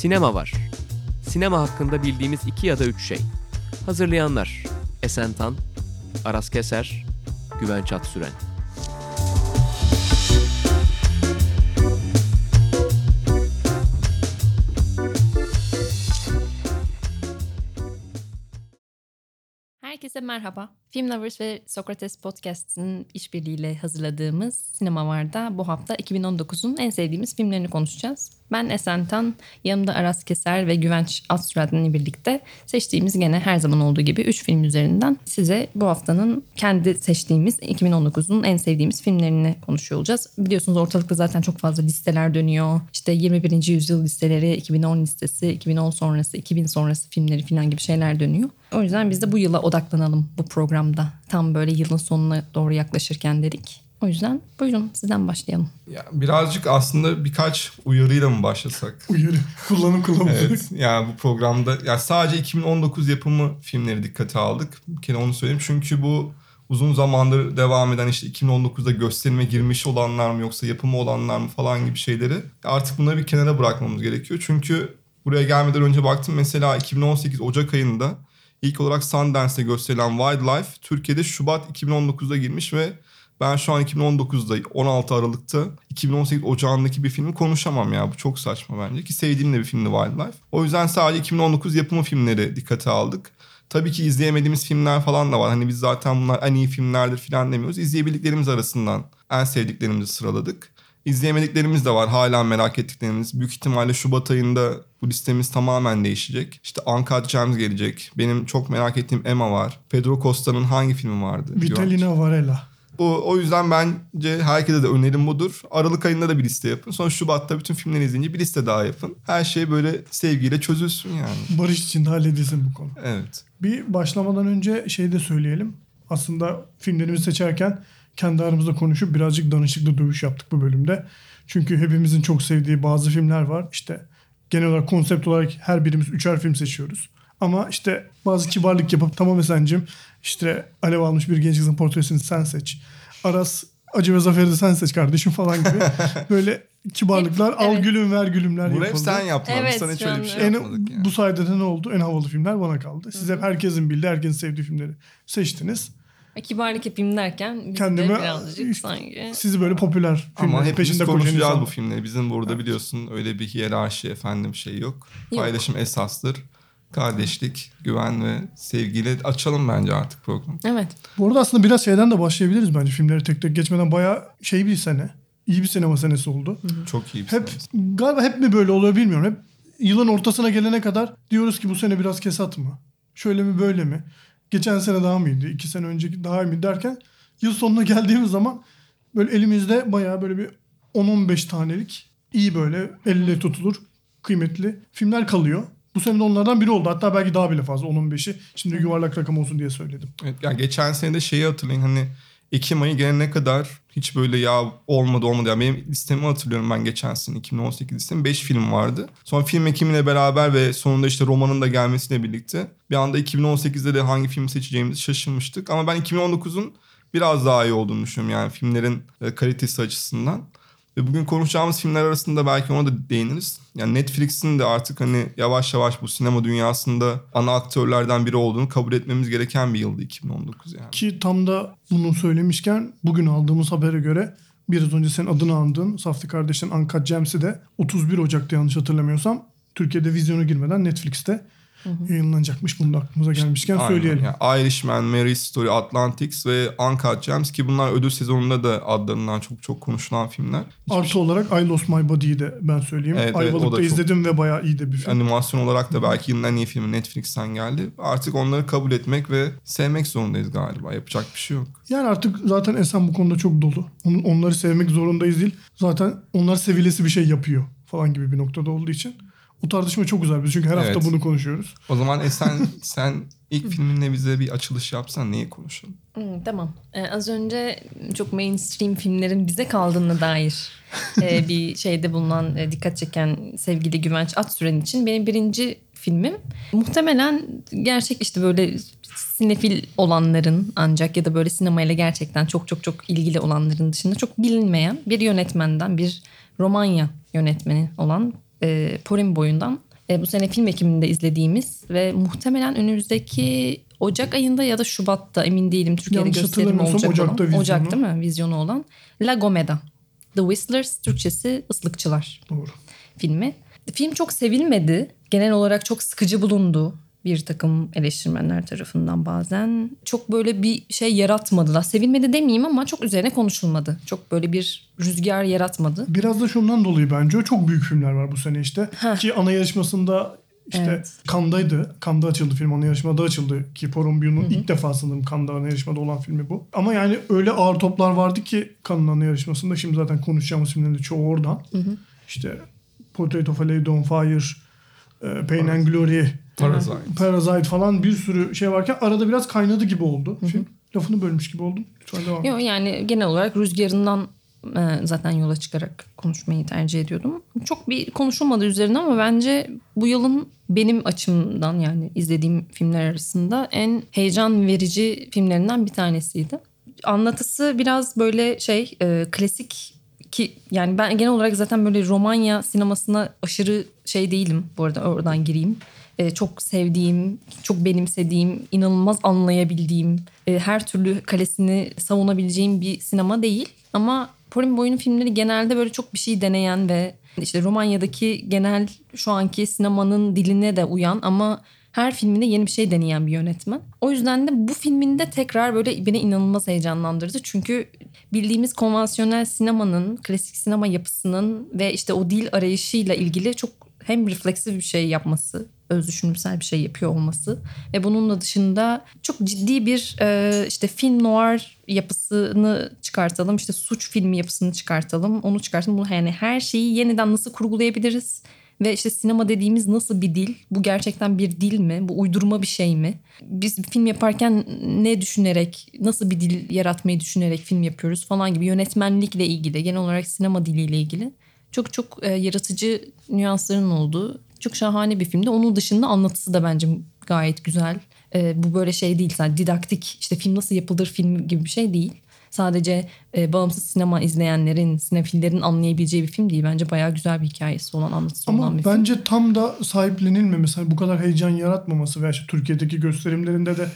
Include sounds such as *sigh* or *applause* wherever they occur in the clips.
Sinema var. Sinema hakkında bildiğimiz iki ya da üç şey. Hazırlayanlar Esen Tan, Aras Keser, Güvenç Aksüren. Herkese merhaba. Film Lovers ve Sokrates Podcast'ın işbirliğiyle hazırladığımız Sinema Var'da bu hafta 2019'un en sevdiğimiz filmlerini konuşacağız. Ben Esen Tan, yanımda Aras Keser ve Güvenç Astrad'la birlikte seçtiğimiz gene her zaman olduğu gibi 3 film üzerinden size bu haftanın kendi seçtiğimiz 2019'un en sevdiğimiz filmlerini konuşuyor olacağız. Biliyorsunuz ortalıkta zaten çok fazla listeler dönüyor. İşte 21. yüzyıl listeleri, 2010 listesi, 2010 sonrası, 2000 sonrası filmleri falan gibi şeyler dönüyor. O yüzden biz de bu yıla odaklanalım bu programda. Tam böyle yılın sonuna doğru yaklaşırken dedik. O yüzden buyurun sizden başlayalım. Ya birazcık aslında birkaç uyarıyla mı başlasak? *laughs* Uyarı. Kullanım kılavuzu. Evet. Yani bu programda ya sadece 2019 yapımı filmleri dikkate aldık. Bir kere onu söyleyeyim. Çünkü bu uzun zamandır devam eden işte 2019'da gösterime girmiş olanlar mı yoksa yapımı olanlar mı falan gibi şeyleri artık bunları bir kenara bırakmamız gerekiyor. Çünkü buraya gelmeden önce baktım mesela 2018 Ocak ayında ilk olarak Sundance'de gösterilen Wildlife Türkiye'de Şubat 2019'da girmiş ve ben şu an 2019'da 16 Aralık'ta 2018 Ocağı'ndaki bir filmi konuşamam ya. Bu çok saçma bence ki sevdiğim de bir filmdi Wildlife. O yüzden sadece 2019 yapımı filmleri dikkate aldık. Tabii ki izleyemediğimiz filmler falan da var. Hani biz zaten bunlar en iyi filmlerdir falan demiyoruz. İzleyebildiklerimiz arasından en sevdiklerimizi sıraladık. İzleyemediklerimiz de var. Hala merak ettiklerimiz. Büyük ihtimalle Şubat ayında bu listemiz tamamen değişecek. İşte Uncut Gems gelecek. Benim çok merak ettiğim Emma var. Pedro Costa'nın hangi filmi vardı? Vitalina Varela. Bu, o yüzden bence herkese de önerim budur. Aralık ayında da bir liste yapın. Sonra Şubat'ta bütün filmleri izleyince bir liste daha yapın. Her şey böyle sevgiyle çözülsün yani. Barış içinde halledilsin bu konu. Evet. Bir başlamadan önce şey de söyleyelim. Aslında filmlerimizi seçerken kendi aramızda konuşup birazcık danışıklı dövüş yaptık bu bölümde. Çünkü hepimizin çok sevdiği bazı filmler var. İşte genel olarak konsept olarak her birimiz üçer film seçiyoruz. Ama işte bazı kibarlık yapıp tamam Esen'cim işte alev almış bir genç kızın portresini sen seç. Aras Acı ve Zafer'i de sen seç kardeşim falan gibi. *laughs* Böyle kibarlıklar al evet. gülüm ver gülümler Bunu hep yapıldı. sen yaptın. Evet, sana hiç öyle bir şey En, yapmadık yani. bu sayede de ne oldu? En havalı filmler bana kaldı. Siz hep herkesin bildiği, herkesin sevdiği filmleri seçtiniz. Kibarlık yapayım derken biz Kendime de birazcık işte sanki... sizi böyle popüler Ama hepimiz konuşacağız bu filmleri. Bizim burada biliyorsun öyle bir hiyerarşi efendim şey yok. Yok. Paylaşım esastır. Kardeşlik, güven ve sevgiyle açalım bence artık programı. Evet. Bu arada aslında biraz şeyden de başlayabiliriz bence filmleri tek tek geçmeden. Bayağı şey bir sene. iyi bir sinema senesi oldu. Çok iyi bir Hep sinema. galiba hep mi böyle oluyor bilmiyorum. Hep yılın ortasına gelene kadar diyoruz ki bu sene biraz kesat mı? Şöyle mi böyle mi? Geçen sene daha mıydı? iki sene önceki daha iyi mi derken yıl sonuna geldiğimiz zaman böyle elimizde bayağı böyle bir 10-15 tanelik iyi böyle elle tutulur kıymetli filmler kalıyor. Bu sene de onlardan biri oldu. Hatta belki daha bile fazla 10-15'i. Şimdi yuvarlak rakam olsun diye söyledim. Evet, yani geçen sene de şeyi hatırlayın hani Ekim ayı gelene kadar hiç böyle ya olmadı olmadı. Yani benim listemi hatırlıyorum ben geçen sene 2018 listemi 5 film vardı. Sonra film ekimiyle beraber ve sonunda işte romanın da gelmesiyle birlikte bir anda 2018'de de hangi film seçeceğimizi şaşırmıştık. Ama ben 2019'un biraz daha iyi olduğunu düşünüyorum yani filmlerin e, kalitesi açısından. Ve bugün konuşacağımız filmler arasında belki ona da değiniriz. Yani Netflix'in de artık hani yavaş yavaş bu sinema dünyasında ana aktörlerden biri olduğunu kabul etmemiz gereken bir yıldı 2019 yani. Ki tam da bunu söylemişken bugün aldığımız habere göre biraz önce senin adını andığın Safti kardeşlerin Uncut Gems'i de 31 Ocak'ta yanlış hatırlamıyorsam Türkiye'de vizyona girmeden Netflix'te yayınlanacakmış. Bunu da aklımıza gelmişken Aynen. söyleyelim. Yani Irishman, Mary Story, Atlantics ve Uncut Gems ki bunlar ödül sezonunda da adlarından çok çok konuşulan filmler. Hiçbir Artı olarak I Lost My Body'yi de ben söyleyeyim. Evet, evet, Ayvalık'ta çok- izledim ve bayağı iyi de bir film. Animasyon olarak da belki yılın en iyi filmi Netflix'ten geldi. Artık onları kabul etmek ve sevmek zorundayız galiba. Yapacak bir şey yok. Yani artık zaten Esen bu konuda çok dolu. Onları sevmek zorundayız değil. Zaten onlar sevilesi bir şey yapıyor falan gibi bir noktada olduğu için. O tartışma çok güzel. Biz çünkü her Evet. hafta bunu konuşuyoruz. O zaman Esen *laughs* sen ilk filminle bize bir açılış yapsan neyi konuşalım? Hmm, tamam. Ee, az önce çok mainstream filmlerin bize kaldığına dair e, *laughs* bir şeyde bulunan e, dikkat çeken sevgili Güvenç Atsüren için benim birinci filmim. Muhtemelen gerçek işte böyle sinefil olanların ancak ya da böyle sinemayla gerçekten çok çok çok ilgili olanların dışında çok bilinmeyen bir yönetmenden bir Romanya yönetmeni olan e, Porin boyundan E, bu sene film ekiminde izlediğimiz ve muhtemelen önümüzdeki Ocak ayında ya da Şubat'ta emin değilim Türkiye'de Yanlış gösterimi olacak Ocak'ta olan. Ocak değil mi? Vizyonu olan. La Gomeda. The Whistlers Türkçesi ıslıkçılar Doğru. filmi. Film çok sevilmedi. Genel olarak çok sıkıcı bulundu bir takım eleştirmenler tarafından bazen. Çok böyle bir şey yaratmadılar. Sevilmedi demeyeyim ama çok üzerine konuşulmadı. Çok böyle bir rüzgar yaratmadı. Biraz da şundan dolayı bence çok büyük filmler var bu sene işte. Heh. Ki ana yarışmasında işte Evet. Cannes'daydı. Cannes'da açıldı film. Ana yarışmada açıldı. Ki Porumbu'nun ilk defa sanırım Cannes'da ana yarışmada olan filmi bu. Ama yani öyle ağır toplar vardı ki Cannes'ın ana yarışmasında. Şimdi zaten konuşacağımız filmlerin de çoğu oradan. İşte Portrait of a Lady on Fire, e, Pain and Glory, Parasite. Parasite falan bir sürü şey varken arada biraz kaynadı gibi oldu film. Lafını bölmüş gibi oldum. Lütfen devam. Yok yani genel olarak rüzgarından e, zaten yola çıkarak konuşmayı tercih ediyordum. Çok bir konuşulmadı üzerine ama bence bu yılın benim açımdan yani izlediğim filmler arasında en heyecan verici filmlerinden bir tanesiydi. Anlatısı biraz böyle şey e, klasik ki yani ben genel olarak zaten böyle Romanya sinemasına aşırı şey değilim bu arada oradan gireyim. E, çok sevdiğim, çok benimsediğim, inanılmaz anlayabildiğim, e, her türlü kalesini savunabileceğim bir sinema değil. Ama Porin Boy'un filmleri genelde böyle çok bir şey deneyen ve işte Romanya'daki genel şu anki sinemanın diline de uyan ama her filminde yeni bir şey deneyen bir yönetmen. O yüzden de bu filminde tekrar böyle beni inanılmaz heyecanlandırdı. Çünkü bildiğimiz konvansiyonel sinemanın, klasik sinema yapısının ve işte o dil arayışıyla ilgili çok hem refleksif bir şey yapması, öz düşünümsel bir şey yapıyor olması ve bunun da dışında çok ciddi bir e, işte film noir yapısını çıkartalım, işte suç filmi yapısını çıkartalım, onu çıkartalım. Bunu yani her şeyi yeniden nasıl kurgulayabiliriz? Ve işte sinema dediğimiz nasıl bir dil? Bu gerçekten bir dil mi? Bu uydurma bir şey mi? Biz film yaparken ne düşünerek, nasıl bir dil yaratmayı düşünerek film yapıyoruz falan gibi yönetmenlikle ilgili, genel olarak sinema diliyle ilgili çok çok e, yaratıcı nüansların olduğu çok şahane bir filmdi. Onun dışında anlatısı da bence gayet güzel. E, bu böyle şey değil sadece didaktik işte film nasıl yapılır film gibi bir şey değil. Sadece e, bağımsız sinema izleyenlerin, sinefillerin anlayabileceği bir film değil. Bence bayağı güzel bir hikayesi olan, anlatısı olan Ama bir film. bence tam da sahiplenilmemesi, hani bu kadar heyecan yaratmaması veya işte Türkiye'deki gösterimlerinde de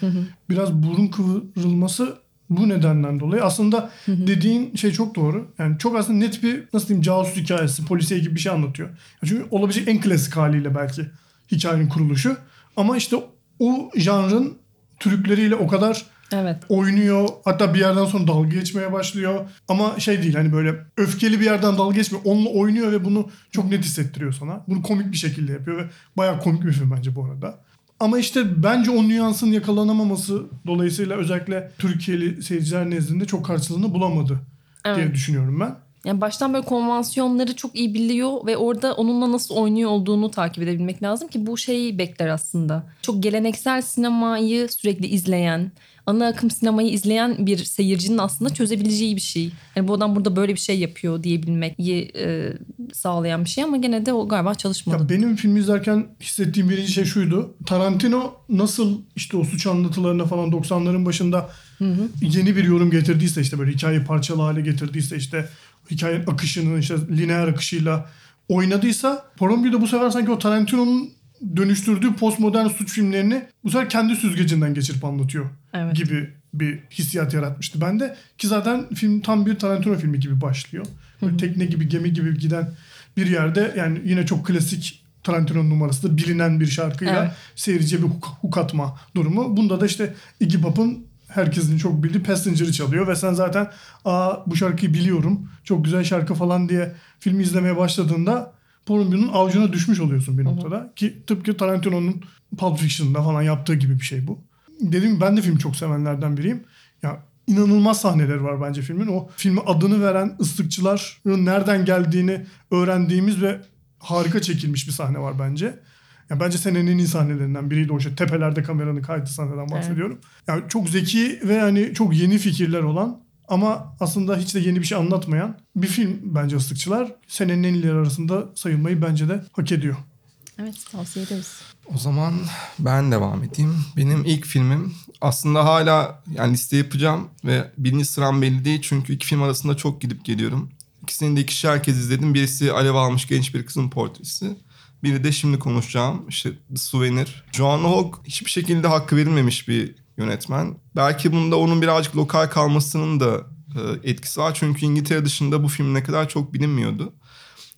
biraz burun kıvrılması bu nedenden dolayı. Aslında dediğin şey çok doğru. Yani çok aslında net bir nasıl diyeyim casus hikayesi, polisiye gibi bir şey anlatıyor. Çünkü olabilecek en klasik haliyle belki hikayenin kuruluşu. Ama işte o janrın trükleriyle o kadar Evet. oynuyor. Hatta bir yerden sonra dalga geçmeye başlıyor. Ama şey değil hani böyle öfkeli bir yerden dalga geçmiyor. Onunla oynuyor ve bunu çok net hissettiriyor sana. Bunu komik bir şekilde yapıyor ve bayağı komik bir film bence bu arada. Ama işte bence o nüansın yakalanamaması dolayısıyla özellikle Türkiye'li seyirciler nezdinde çok karşılığını bulamadı diye Evet. düşünüyorum ben. Yani baştan böyle konvansiyonları çok iyi biliyor ve orada onunla nasıl oynuyor olduğunu takip edebilmek lazım ki bu şeyi bekler aslında. Çok geleneksel sinemayı sürekli izleyen, ana akım sinemayı izleyen bir seyircinin aslında çözebileceği bir şey. Yani bu adam burada böyle bir şey yapıyor diyebilmeyi e, sağlayan bir şey ama gene de o galiba çalışmadı. Ya benim filmi izlerken hissettiğim birinci şey şuydu. Tarantino nasıl işte o suç anlatılarına falan 90'ların başında yeni bir yorum getirdiyse işte böyle hikayeyi parçalı hale getirdiyse işte hikayenin akışını işte lineer akışıyla oynadıysa Porombi'de bu sefer sanki o Tarantino'nun dönüştürdüğü postmodern suç filmlerini bu sefer kendi süzgecinden geçirip anlatıyor Evet. gibi bir hissiyat yaratmıştı bende. Ki zaten film tam bir Tarantino filmi gibi başlıyor. Böyle tekne gibi gemi gibi giden bir yerde yani yine çok klasik Tarantino numarası da bilinen bir şarkıyla Evet. seyirciye bir huk, huk atma durumu. Bunda da işte Iggy Pop'un herkesin çok bildiği Passenger'ı çalıyor ve sen zaten aa bu şarkıyı biliyorum çok güzel şarkı falan diye filmi izlemeye başladığında Porumbu'nun avucuna düşmüş oluyorsun bir noktada. Ki tıpkı Tarantino'nun Pulp Fiction'da falan yaptığı gibi bir şey bu. Dediğim ben de film çok sevenlerden biriyim. Ya inanılmaz sahneler var bence filmin. O filme adını veren ıslıkçıların nereden geldiğini öğrendiğimiz ve harika çekilmiş bir sahne var bence. Ya bence senenin en iyi sahnelerinden biriydi o şey. Tepelerde kameranın kaydı sahneden bahsediyorum. Yani çok zeki ve hani çok yeni fikirler olan ama aslında hiç de yeni bir şey anlatmayan bir film bence Islıkçılar. Senenin en iyileri arasında sayılmayı bence de hak ediyor. Evet tavsiye ederiz. O zaman ben devam edeyim. Benim ilk filmim aslında hala yani liste yapacağım ve birinci sıram belli değil çünkü iki film arasında çok gidip geliyorum. İkisini de ikişer kez izledim. Birisi Alev almış genç bir kızın portresi. Biri de şimdi konuşacağım işte The Souvenir. Joan Hogg hiçbir şekilde hakkı verilmemiş bir yönetmen. Belki bunda onun birazcık lokal kalmasının da e, etkisi var. Çünkü İngiltere dışında bu film ne kadar çok bilinmiyordu.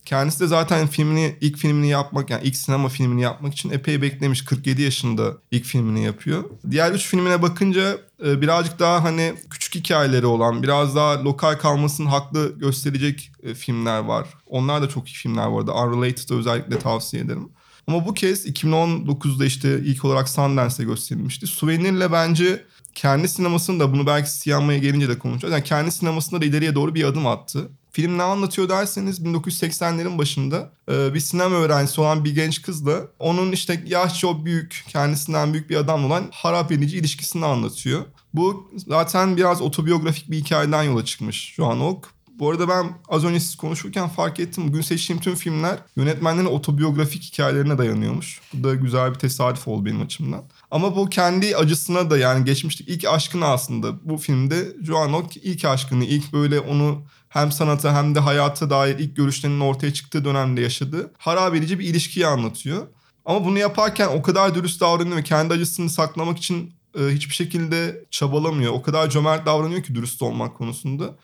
Kendisi de zaten filmini ilk filmini yapmak yani ilk sinema filmini yapmak için epey beklemiş. 47 yaşında ilk filmini yapıyor. Diğer üç filmine bakınca e, birazcık daha hani küçük hikayeleri olan, biraz daha lokal kalmasını haklı gösterecek e, filmler var. Onlar da çok iyi filmler bu arada. Unrelated'ı özellikle tavsiye ederim. Ama bu kez 2019'da işte ilk olarak Sundance'de gösterilmişti. Souvenir'le bence kendi sinemasını da bunu belki siyanmaya gelince de konuşacağız. Yani kendi sinemasında da ileriye doğru bir adım attı. Film ne anlatıyor derseniz 1980'lerin başında e, bir sinema öğrencisi olan bir genç kızla onun işte yaş çok büyük kendisinden büyük bir adam olan harap edici ilişkisini anlatıyor. Bu zaten biraz otobiyografik bir hikayeden yola çıkmış şu an ok. Bu arada ben az önce siz konuşurken fark ettim. Bugün seçtiğim tüm filmler yönetmenlerin otobiyografik hikayelerine dayanıyormuş. Bu da güzel bir tesadüf oldu benim açımdan. Ama bu kendi acısına da yani geçmiştik ilk aşkını aslında bu filmde Joan Hogg ilk aşkını ilk böyle onu hem sanata hem de hayata dair ilk görüşlerinin ortaya çıktığı dönemde yaşadığı harap edici bir ilişkiyi anlatıyor. Ama bunu yaparken o kadar dürüst davranıyor ve kendi acısını saklamak için e, hiçbir şekilde çabalamıyor. O kadar cömert davranıyor ki dürüst olmak konusunda.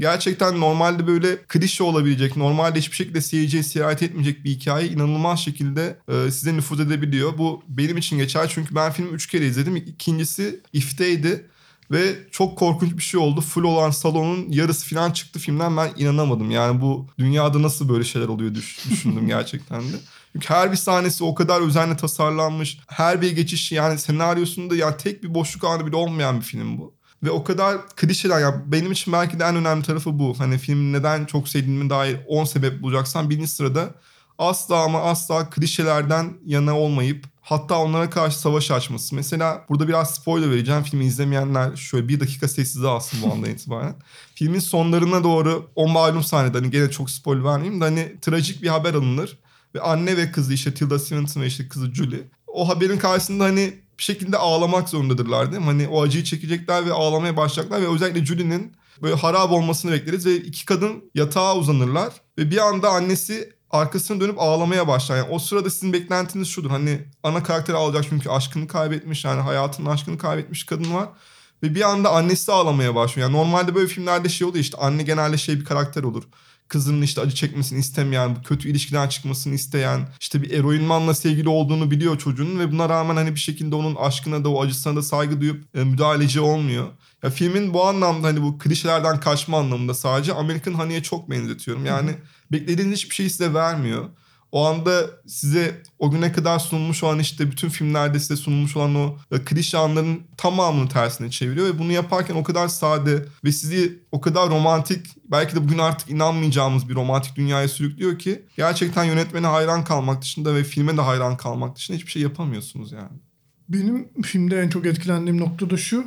Gerçekten normalde böyle klişe olabilecek, normalde hiçbir şekilde seyirciye sirayet etmeyecek bir hikaye inanılmaz şekilde e, size nüfuz edebiliyor. Bu benim için geçer çünkü ben filmi üç kere izledim. İkincisi If'teydi. Ve çok korkunç bir şey oldu. Full olan salonun yarısı falan çıktı filmden ben inanamadım. Yani bu dünyada nasıl böyle şeyler oluyor düş- *laughs* düşündüm gerçekten de. Çünkü her bir sahnesi o kadar özenle tasarlanmış. Her bir geçiş yani senaryosunda yani tek bir boşluk anı bile olmayan bir film bu. Ve o kadar klişeden ya benim için belki de en önemli tarafı bu. Hani filmi neden çok sevdiğime dair 10 sebep bulacaksan birinci sırada asla ama asla klişelerden yana olmayıp hatta onlara karşı savaş açması. Mesela burada biraz spoiler vereceğim. Filmi izlemeyenler şöyle bir dakika sessizliğe alsın bu andan *laughs* itibaren. Filmin sonlarına doğru o malum sahnede hani gene çok spoiler vermeyeyim de hani trajik bir haber alınır. Ve anne ve kızı işte Tilda Swinton ve işte kızı Julie. O haberin karşısında hani bir şekilde ağlamak zorundadırlar değil mi? Hani o acıyı çekecekler ve ağlamaya başlayacaklar ve özellikle Julie'nin böyle harap olmasını bekleriz ve iki kadın yatağa uzanırlar ve bir anda annesi arkasını dönüp ağlamaya başlar. Yani o sırada sizin beklentiniz şudur. Hani ana karakteri ağlayacak çünkü aşkını kaybetmiş yani hayatının aşkını kaybetmiş kadın var. Ve bir anda annesi ağlamaya başlıyor. Yani normalde böyle filmlerde şey oluyor işte anne genelde şey bir karakter olur. Kızının işte acı çekmesini istemeyen, kötü ilişkiden çıkmasını isteyen, işte bir eroinmanla sevgili olduğunu biliyor çocuğun ve buna rağmen hani bir şekilde onun aşkına da o acısına da saygı duyup e, müdahaleci olmuyor. Ya filmin bu anlamda hani bu klişelerden kaçma anlamında sadece American Honey'e çok benzetiyorum. Yani beklediğiniz hiçbir şey size vermiyor. O anda size o güne kadar sunulmuş olan işte bütün filmlerde size sunulmuş olan o e, klişe anların tamamını tersine çeviriyor ve bunu yaparken o kadar sade ve sizi o kadar romantik belki de bugün artık inanmayacağımız bir romantik dünyaya sürüklüyor ki gerçekten yönetmene hayran kalmak dışında ve filme de hayran kalmak dışında hiçbir şey yapamıyorsunuz yani. Benim filmde en çok etkilendiğim nokta da şu.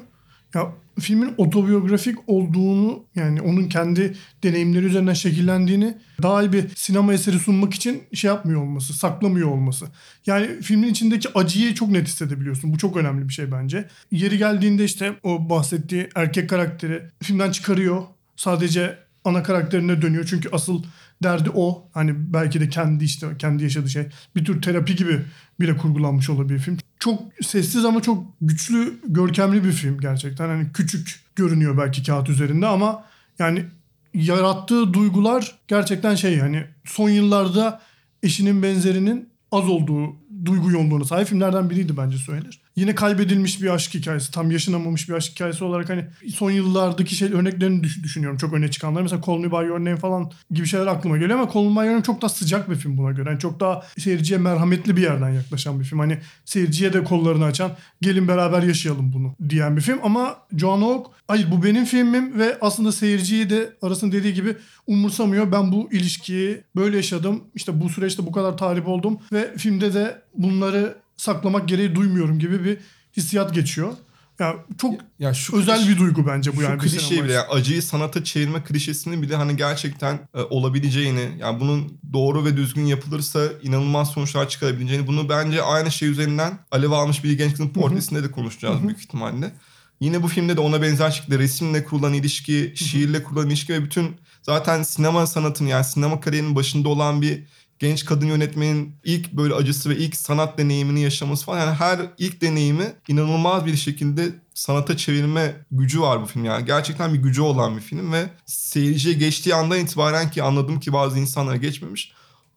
Ya filmin otobiyografik olduğunu yani onun kendi deneyimleri üzerinden şekillendiğini daha iyi bir sinema eseri sunmak için şey yapmıyor olması, saklamıyor olması. Yani filmin içindeki acıyı çok net hissedebiliyorsun. Bu çok önemli bir şey bence. Yeri geldiğinde işte o bahsettiği erkek karakteri filmden çıkarıyor. Sadece ana karakterine dönüyor. Çünkü asıl derdi o. Hani belki de kendi işte kendi yaşadığı şey. Bir tür terapi gibi bile kurgulanmış olabilir film. Çok sessiz ama çok güçlü, görkemli bir film gerçekten. Hani küçük görünüyor belki kağıt üzerinde ama yani yarattığı duygular gerçekten şey hani son yıllarda eşinin benzerinin az olduğu duygu yoğunluğuna sahip filmlerden biriydi bence söylenir. Yine kaybedilmiş bir aşk hikayesi. Tam yaşanamamış bir aşk hikayesi olarak hani son yıllardaki şey örneklerini düş- düşünüyorum. Çok öne çıkanlar. Mesela Call Me By Your Name falan gibi şeyler aklıma geliyor ama Call Me By Your Name çok daha sıcak bir film buna göre. Yani çok daha seyirciye merhametli bir yerden yaklaşan bir film. Hani seyirciye de kollarını açan gelin beraber yaşayalım bunu diyen bir film. Ama Joan Hogg hayır bu benim filmim ve aslında seyirciyi de arasında dediği gibi umursamıyor. Ben bu ilişkiyi böyle yaşadım. İşte bu süreçte bu kadar talip oldum ve filmde de bunları saklamak gereği duymuyorum gibi bir hissiyat geçiyor. Yani çok Ya şu özel kliş- bir duygu bence bu şu yani. bir klişeyi bile yani acıyı sanata çevirme klişesini bile hani gerçekten e, olabileceğini yani bunun doğru ve düzgün yapılırsa inanılmaz sonuçlar çıkarabileceğini bunu bence aynı şey üzerinden alev almış bir genç kızın portresinde de konuşacağız büyük ihtimalle. Yine bu filmde de ona benzer şekilde resimle kurulan ilişki, şiirle kurulan ilişki ve bütün zaten sinema sanatının yani sinema kariyerinin başında olan bir genç kadın yönetmenin ilk böyle acısı ve ilk sanat deneyimini yaşaması falan. Yani her ilk deneyimi inanılmaz bir şekilde sanata çevirme gücü var bu film yani. Gerçekten bir gücü olan bir film ve seyirciye geçtiği andan itibaren ki anladım ki bazı insanlara geçmemiş.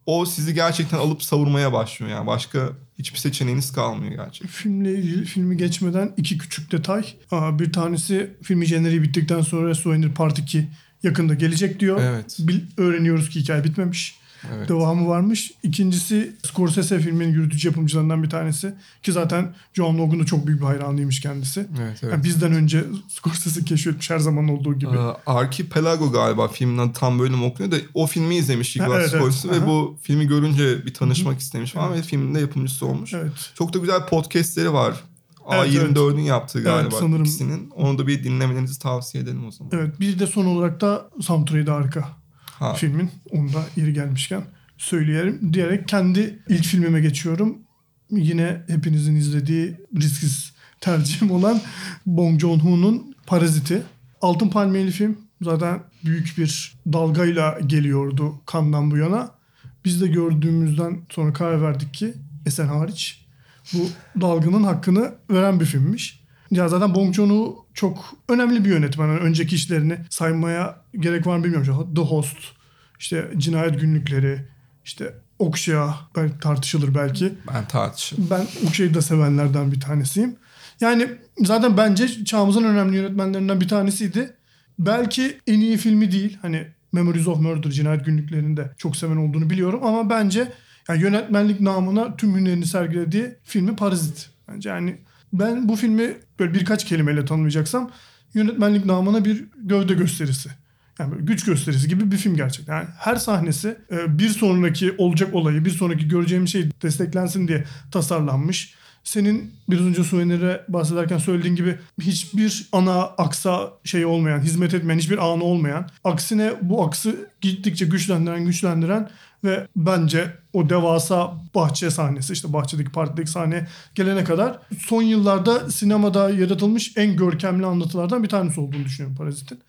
O sizi gerçekten alıp savurmaya başlıyor yani. Başka hiçbir seçeneğiniz kalmıyor gerçekten. Filmle ilgili filmi geçmeden iki küçük detay. Aa, bir tanesi filmi jeneriği bittikten sonra Souvenir Part 2 yakında gelecek diyor. Evet. Bil- öğreniyoruz ki hikaye bitmemiş. Evet. Devamı varmış. İkincisi Scorsese filmin yürütücü yapımcılarından bir tanesi. Ki zaten John Logan'ın çok büyük bir hayranıymış kendisi. Evet, evet. Yani bizden önce *laughs* Scorsese keşfetmiş her zaman olduğu gibi. Aa, Archipelago galiba filmin adı tam böyle mi okunuyor da o filmi izlemiş Igor evet, evet. Scorsese ve Aha. bu filmi görünce bir tanışmak istemiş falan ve filmin de yapımcısı olmuş. Evet. Çok da güzel podcastleri var. Evet, A24'ün yaptığı galiba Evet, sanırım. ikisinin. Onu da bir dinlemenizi tavsiye edelim o zaman. Evet. Bir de son olarak da soundtrack'i de harika. Ha. filmin. Onu da yeri gelmişken söyleyelim diyerek kendi ilk filmime geçiyorum. Yine hepinizin izlediği risksiz tercihim olan Bong Joon-ho'nun Paraziti. Altın Palmiyeli film zaten büyük bir dalgayla geliyordu kandan bu yana. Biz de gördüğümüzden sonra karar verdik ki Esen hariç bu dalganın hakkını veren bir filmmiş. Ya zaten Bong Joon-ho çok önemli bir yönetmen. Yani önceki işlerini saymaya gerek var mı bilmiyorum. The Host, işte Cinayet Günlükleri, işte Okşa belki tartışılır belki. Ben tartışırım. Ben Okşa'yı da sevenlerden bir tanesiyim. Yani zaten bence çağımızın önemli yönetmenlerinden bir tanesiydi. Belki en iyi filmi değil. Hani Memories of Murder, Cinayet Günlükleri'nde çok seven olduğunu biliyorum. Ama bence yani yönetmenlik namına tüm hünerini sergilediği filmi Parazit. Bence yani ben bu filmi böyle birkaç kelimeyle tanımlayacaksam yönetmenlik namına bir gövde gösterisi. Yani böyle güç gösterisi gibi bir film gerçekten. Yani her sahnesi e, bir sonraki olacak olayı, bir sonraki göreceğimiz şey desteklensin diye tasarlanmış. Senin biraz önce Suvenir'e bahsederken söylediğin gibi hiçbir ana aksa şey olmayan, hizmet etmeyen, hiçbir anı olmayan. Aksine bu aksı gittikçe güçlendiren, güçlendiren ve bence o devasa bahçe sahnesi işte bahçedeki partideki sahne gelene kadar son yıllarda sinemada yaratılmış en görkemli anlatılardan bir tanesi olduğunu düşünüyorum Parazit'in.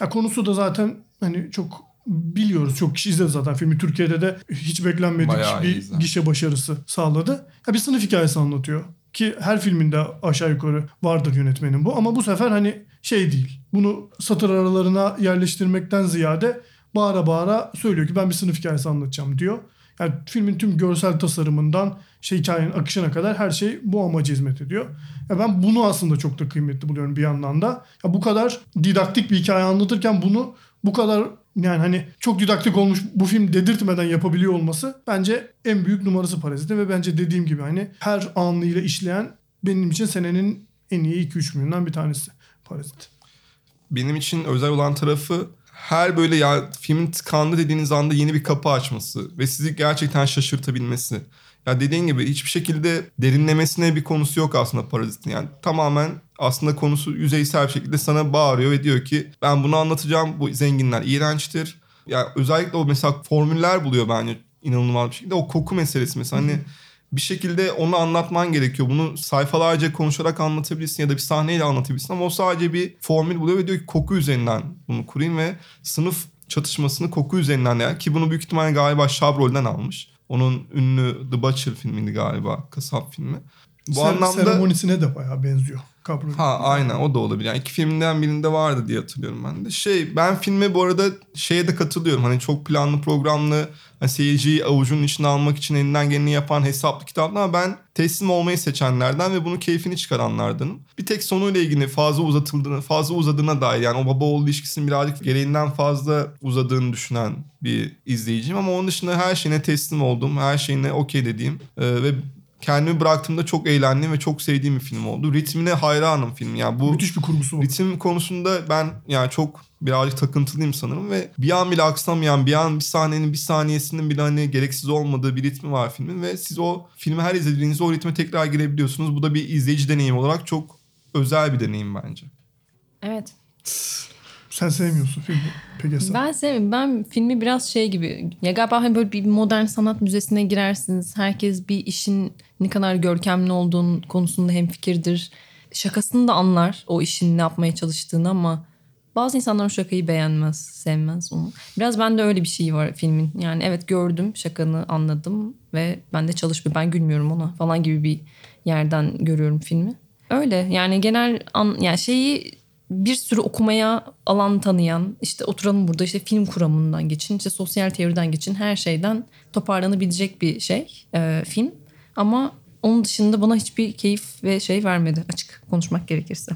Ya konusu da zaten hani çok biliyoruz. Çok kişi izledi zaten filmi. Türkiye'de de hiç beklenmedik Bayağı bir izlendi. gişe başarısı sağladı. Ya bir sınıf hikayesi anlatıyor. Ki her filminde aşağı yukarı vardır yönetmenin bu. Ama bu sefer hani şey değil. Bunu satır aralarına yerleştirmekten ziyade bağıra bağıra söylüyor ki ben bir sınıf hikayesi anlatacağım diyor. Yani filmin tüm görsel tasarımından şey hikayenin akışına kadar her şey bu amaca hizmet ediyor. Ya ben bunu aslında çok da kıymetli buluyorum bir yandan da. Ya bu kadar didaktik bir hikaye anlatırken bunu bu kadar yani hani çok didaktik olmuş bu film dedirtmeden yapabiliyor olması bence en büyük numarası Parazit'in ve bence dediğim gibi hani her anıyla işleyen benim için senenin en iyi 2-3 filminden bir tanesi Parazit. Benim için özel olan tarafı her böyle ya filmin tıkandı dediğiniz anda yeni bir kapı açması ve sizi gerçekten şaşırtabilmesi. Ya dediğin gibi hiçbir şekilde derinlemesine bir konusu yok aslında Parazit'in. Yani tamamen aslında konusu yüzeysel bir şekilde sana bağırıyor ve diyor ki ben bunu anlatacağım. Bu zenginler iğrençtir. Ya özellikle o mesela formüller buluyor bence inanılmaz bir şekilde. O koku meselesi mesela hani bir şekilde onu anlatman gerekiyor. Bunu sayfalarca konuşarak anlatabilirsin ya da bir sahneyle anlatabilirsin ama o sadece bir formül buluyor ve diyor ki koku üzerinden bunu kurayım ve sınıf çatışmasını koku üzerinden yani ki bunu büyük ihtimalle galiba Chabrol'den almış. Onun ünlü The Butcher filmiydi galiba. Kasap filmi. Bu Ser- anlamda Seremonisine de bayağı benziyor. Kabro. Ha aynen o da olabilir. Yani iki filmden birinde vardı diye hatırlıyorum ben de. Şey ben filme bu arada şeye de katılıyorum. Hani çok planlı programlı hani seyirciyi avucunun içine almak için elinden geleni yapan hesaplı kitaplar ama ben teslim olmayı seçenlerden ve bunu keyfini çıkaranlardanım. Bir tek sonuyla ilgili fazla uzatıldığını, fazla uzadığına dair yani o baba oğul ilişkisinin birazcık gereğinden fazla uzadığını düşünen bir izleyiciyim ama onun dışında her şeyine teslim oldum. Her şeyine okey dediğim e, ve kendimi bıraktığımda çok eğlendiğim ve çok sevdiğim bir film oldu. Ritmine hayranım film. Yani bu Müthiş bir kurgusu var. ritim konusunda ben yani çok birazcık takıntılıyım sanırım ve bir an bile aksamayan bir an bir sahnenin bir saniyesinin bile hani gereksiz olmadığı bir ritmi var filmin ve siz o filmi her izlediğinizde o ritme tekrar girebiliyorsunuz. Bu da bir izleyici deneyim olarak çok özel bir deneyim bence. Evet. Sen sevmiyorsun filmi. Peki. Ben sevmiyorum. Ben filmi biraz şey gibi. Ya galiba hani böyle bir modern sanat müzesine girersiniz. Herkes bir işin ne kadar görkemli olduğunu konusunda hemfikirdir. Şakasını da anlar o işin ne yapmaya çalıştığını ama Bazı insanlar o şakayı beğenmez, sevmez onu. Biraz bende öyle bir şey var filmin. Yani evet gördüm, şakanı anladım ve ben de çalışmıyor. Ben gülmüyorum ona falan gibi bir yerden görüyorum filmi. Öyle yani genel an, yani şeyi bir sürü okumaya alan tanıyan işte oturalım burada işte film kuramından geçin işte sosyal teoriden geçin her şeyden toparlanabilecek bir şey e, film. Ama onun dışında bana hiçbir keyif ve şey vermedi açık konuşmak gerekirse.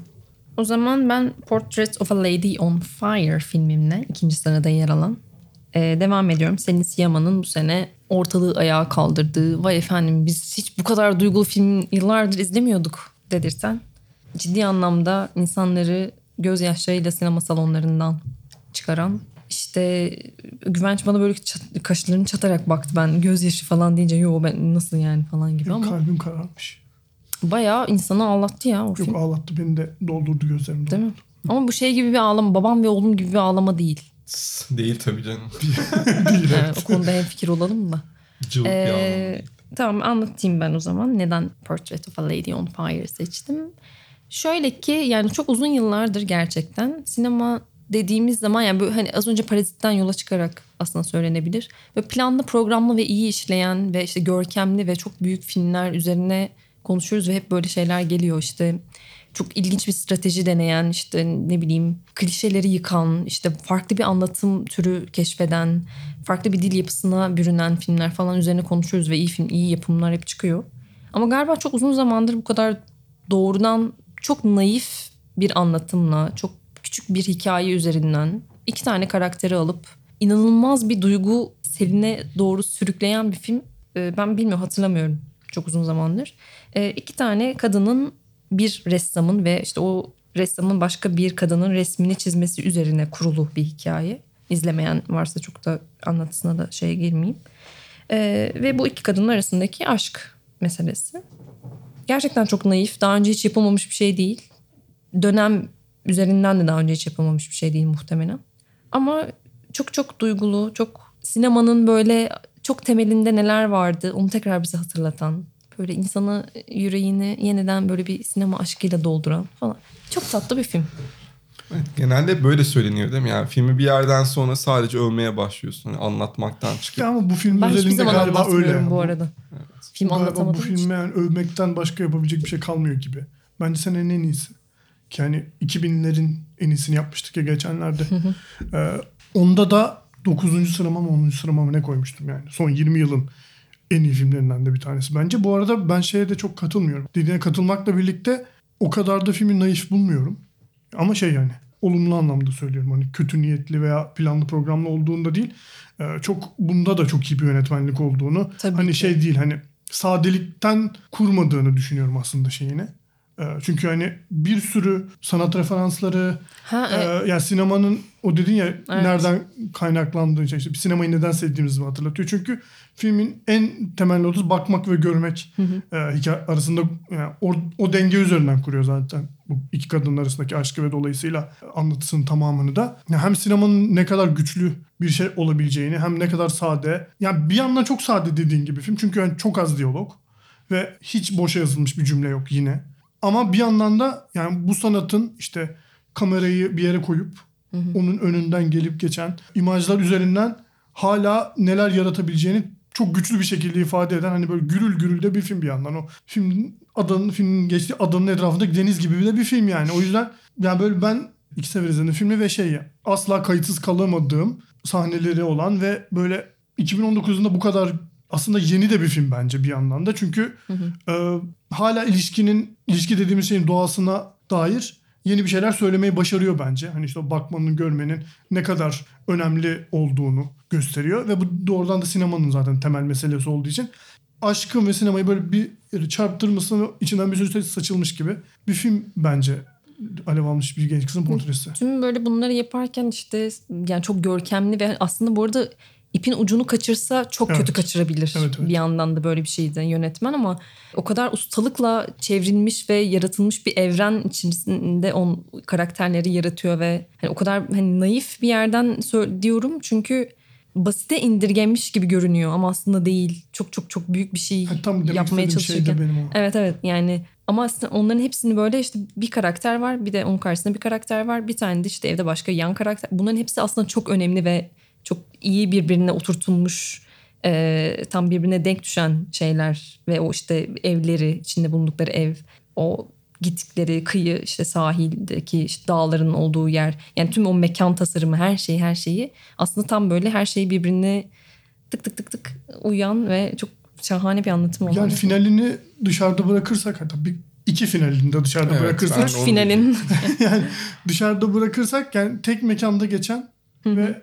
O zaman ben Portrait of a Lady on Fire filmimle ikinci sırada yer alan e, devam ediyorum. Selin Siyaman'ın bu sene ortalığı ayağa kaldırdığı vay efendim biz hiç bu kadar duygulu film yıllardır izlemiyorduk dedirten ciddi anlamda insanları gözyaşlarıyla sinema salonlarından çıkaran işte Güvenç bana böyle çat- kaşlarını çatarak baktı ben gözyaşı falan deyince yo ben nasıl yani falan gibi ama Kalbim kararmış. bayağı insanı ağlattı ya o Yok film ağlattı beni de doldurdu gözlerimi. değil mi? Ama bu şey gibi bir ağlama babam ve oğlum gibi bir ağlama değil. *laughs* Değil tabii canım. *laughs* Yani o konuda hem fikir olalım da. Cıvık bir Ee, anlamda. tamam anlatayım ben o zaman neden Portrait of a Lady on Fire seçtim. Şöyle ki yani çok uzun yıllardır gerçekten sinema dediğimiz zaman yani böyle hani az önce Parazit'ten yola çıkarak aslında söylenebilir. Ve planlı, programlı ve iyi işleyen ve işte görkemli ve çok büyük filmler üzerine konuşuyoruz ve hep böyle şeyler geliyor işte çok ilginç bir strateji deneyen işte ne bileyim klişeleri yıkan işte farklı bir anlatım türü keşfeden farklı bir dil yapısına bürünen filmler falan üzerine konuşuyoruz ve iyi film iyi yapımlar hep çıkıyor. Ama galiba çok uzun zamandır bu kadar doğrudan çok naif bir anlatımla çok küçük bir hikaye üzerinden iki tane karakteri alıp inanılmaz bir duygu seline doğru sürükleyen bir film e, ben bilmiyorum hatırlamıyorum çok uzun zamandır. E, iki tane kadının bir ressamın ve işte o ressamın başka bir kadının resmini çizmesi üzerine kurulu bir hikaye. İzlemeyen varsa çok da anlatısına da şeye girmeyeyim. E, ve bu iki kadının arasındaki aşk meselesi. Gerçekten çok naif. Daha önce hiç yapılmamış bir şey değil. Dönem üzerinden de daha önce hiç yapılmamış bir şey değil muhtemelen. Ama çok çok duygulu, çok sinemanın böyle çok temelinde neler vardı onu tekrar bize hatırlatan. Böyle insanı yüreğini yeniden böyle bir sinema aşkıyla dolduran falan. Çok tatlı bir film. Evet, *laughs* genelde böyle söyleniyor değil mi? Yani filmi bir yerden sonra sadece övmeye başlıyorsun. Hani anlatmaktan çıkıp. Ya ama bu film Ben hiçbir zaman galiba öyle. yani. bu arada. Film Galiba anlatamadığım Bu için. filme yani övmekten başka yapabilecek bir şey kalmıyor gibi. Bence senenin en iyisi. Ki hani 2000'lerin en iyisini yapmıştık ya geçenlerde. ee, onda da 9. sırama mı 10. sırama mı ne koymuştum yani. Son 20 yılın en iyi filmlerinden de bir tanesi. Bence bu arada ben şeye de çok katılmıyorum. Dediğine katılmakla birlikte o kadar da filmi naif bulmuyorum. Ama şey yani olumlu anlamda söylüyorum. Hani kötü niyetli veya planlı programlı olduğunda değil. Ee, çok bunda da çok iyi bir yönetmenlik olduğunu. Tabii hani ki. şey değil hani sadelikten kurmadığını düşünüyorum aslında şeyini. Ee, çünkü hani bir sürü sanat referansları, Ha, e, evet. yani sinemanın o dedin ya nereden kaynaklandığı şey işte bir sinemayı neden sevdiğimizi hatırlatıyor. Çünkü filmin en temel notu bakmak ve görmek e, hikaye arasında yani o, o denge üzerinden kuruyor zaten bu iki kadının arasındaki aşkı ve dolayısıyla anlatısının tamamını da. Hem sinemanın ne kadar güçlü bir şey olabileceğini hem ne kadar sade. Yani bir yandan çok sade dediğin gibi film çünkü yani çok az diyalog ve hiç boşa yazılmış bir cümle yok yine. Ama bir yandan da yani bu sanatın işte kamerayı bir yere koyup onun önünden gelip geçen imajlar üzerinden hala neler yaratabileceğini çok güçlü bir şekilde ifade eden hani böyle gürül gürül de bir film bir yandan. O filmin adanın filmin geçtiği adanın etrafındaki deniz gibi de bir film yani. O yüzden yani böyle ben iki sefer izledim filmi ve şey ya asla kayıtsız kalamadığım sahneleri olan ve böyle 2019'unda bu kadar aslında yeni de bir film bence bir yandan da. Çünkü e, hala ilişkinin ilişki dediğimiz şeyin doğasına dair yeni bir şeyler söylemeyi başarıyor bence. Hani işte bakmanın, görmenin ne kadar önemli olduğunu gösteriyor ve bu doğrudan da sinemanın zaten temel meselesi olduğu için aşkın ve sinemayı böyle bir çarptırmasını içinden bir sürü saçılmış gibi bir film bence. Alev almış bir genç kızın portresi. Tüm böyle bunları yaparken işte yani çok görkemli ve aslında bu arada ipin ucunu kaçırsa çok Evet. kötü kaçırabilir. Evet, evet. Bir yandan da böyle bir şeydi yönetmen ama o kadar ustalıkla çevrilmiş ve yaratılmış bir evren içerisinde on karakterleri yaratıyor ve hani o kadar hani naif bir yerden diyorum çünkü basite indirgenmiş gibi görünüyor ama aslında değil. Çok çok çok büyük bir şey Ha, tam yapmaya şey çalışırken. benim o. Evet evet yani ama aslında onların hepsini böyle işte bir karakter var bir de onun karşısında bir karakter var bir tane de işte evde başka yan karakter. Bunların hepsi aslında çok önemli ve iyi birbirine oturtulmuş e, tam birbirine denk düşen şeyler ve o işte evleri içinde bulundukları ev o gittikleri kıyı işte sahildeki işte dağların olduğu yer yani tüm o mekan tasarımı her şeyi her şeyi aslında tam böyle her şeyi birbirine tık tık tık tık uyan ve çok şahane bir anlatım olan. Yani finalini dışarıda bırakırsak hatta bir iki finalini de dışarıda Evet, bırakırsak Üç finalin. *laughs* *laughs* yani dışarıda bırakırsak yani tek mekanda geçen ve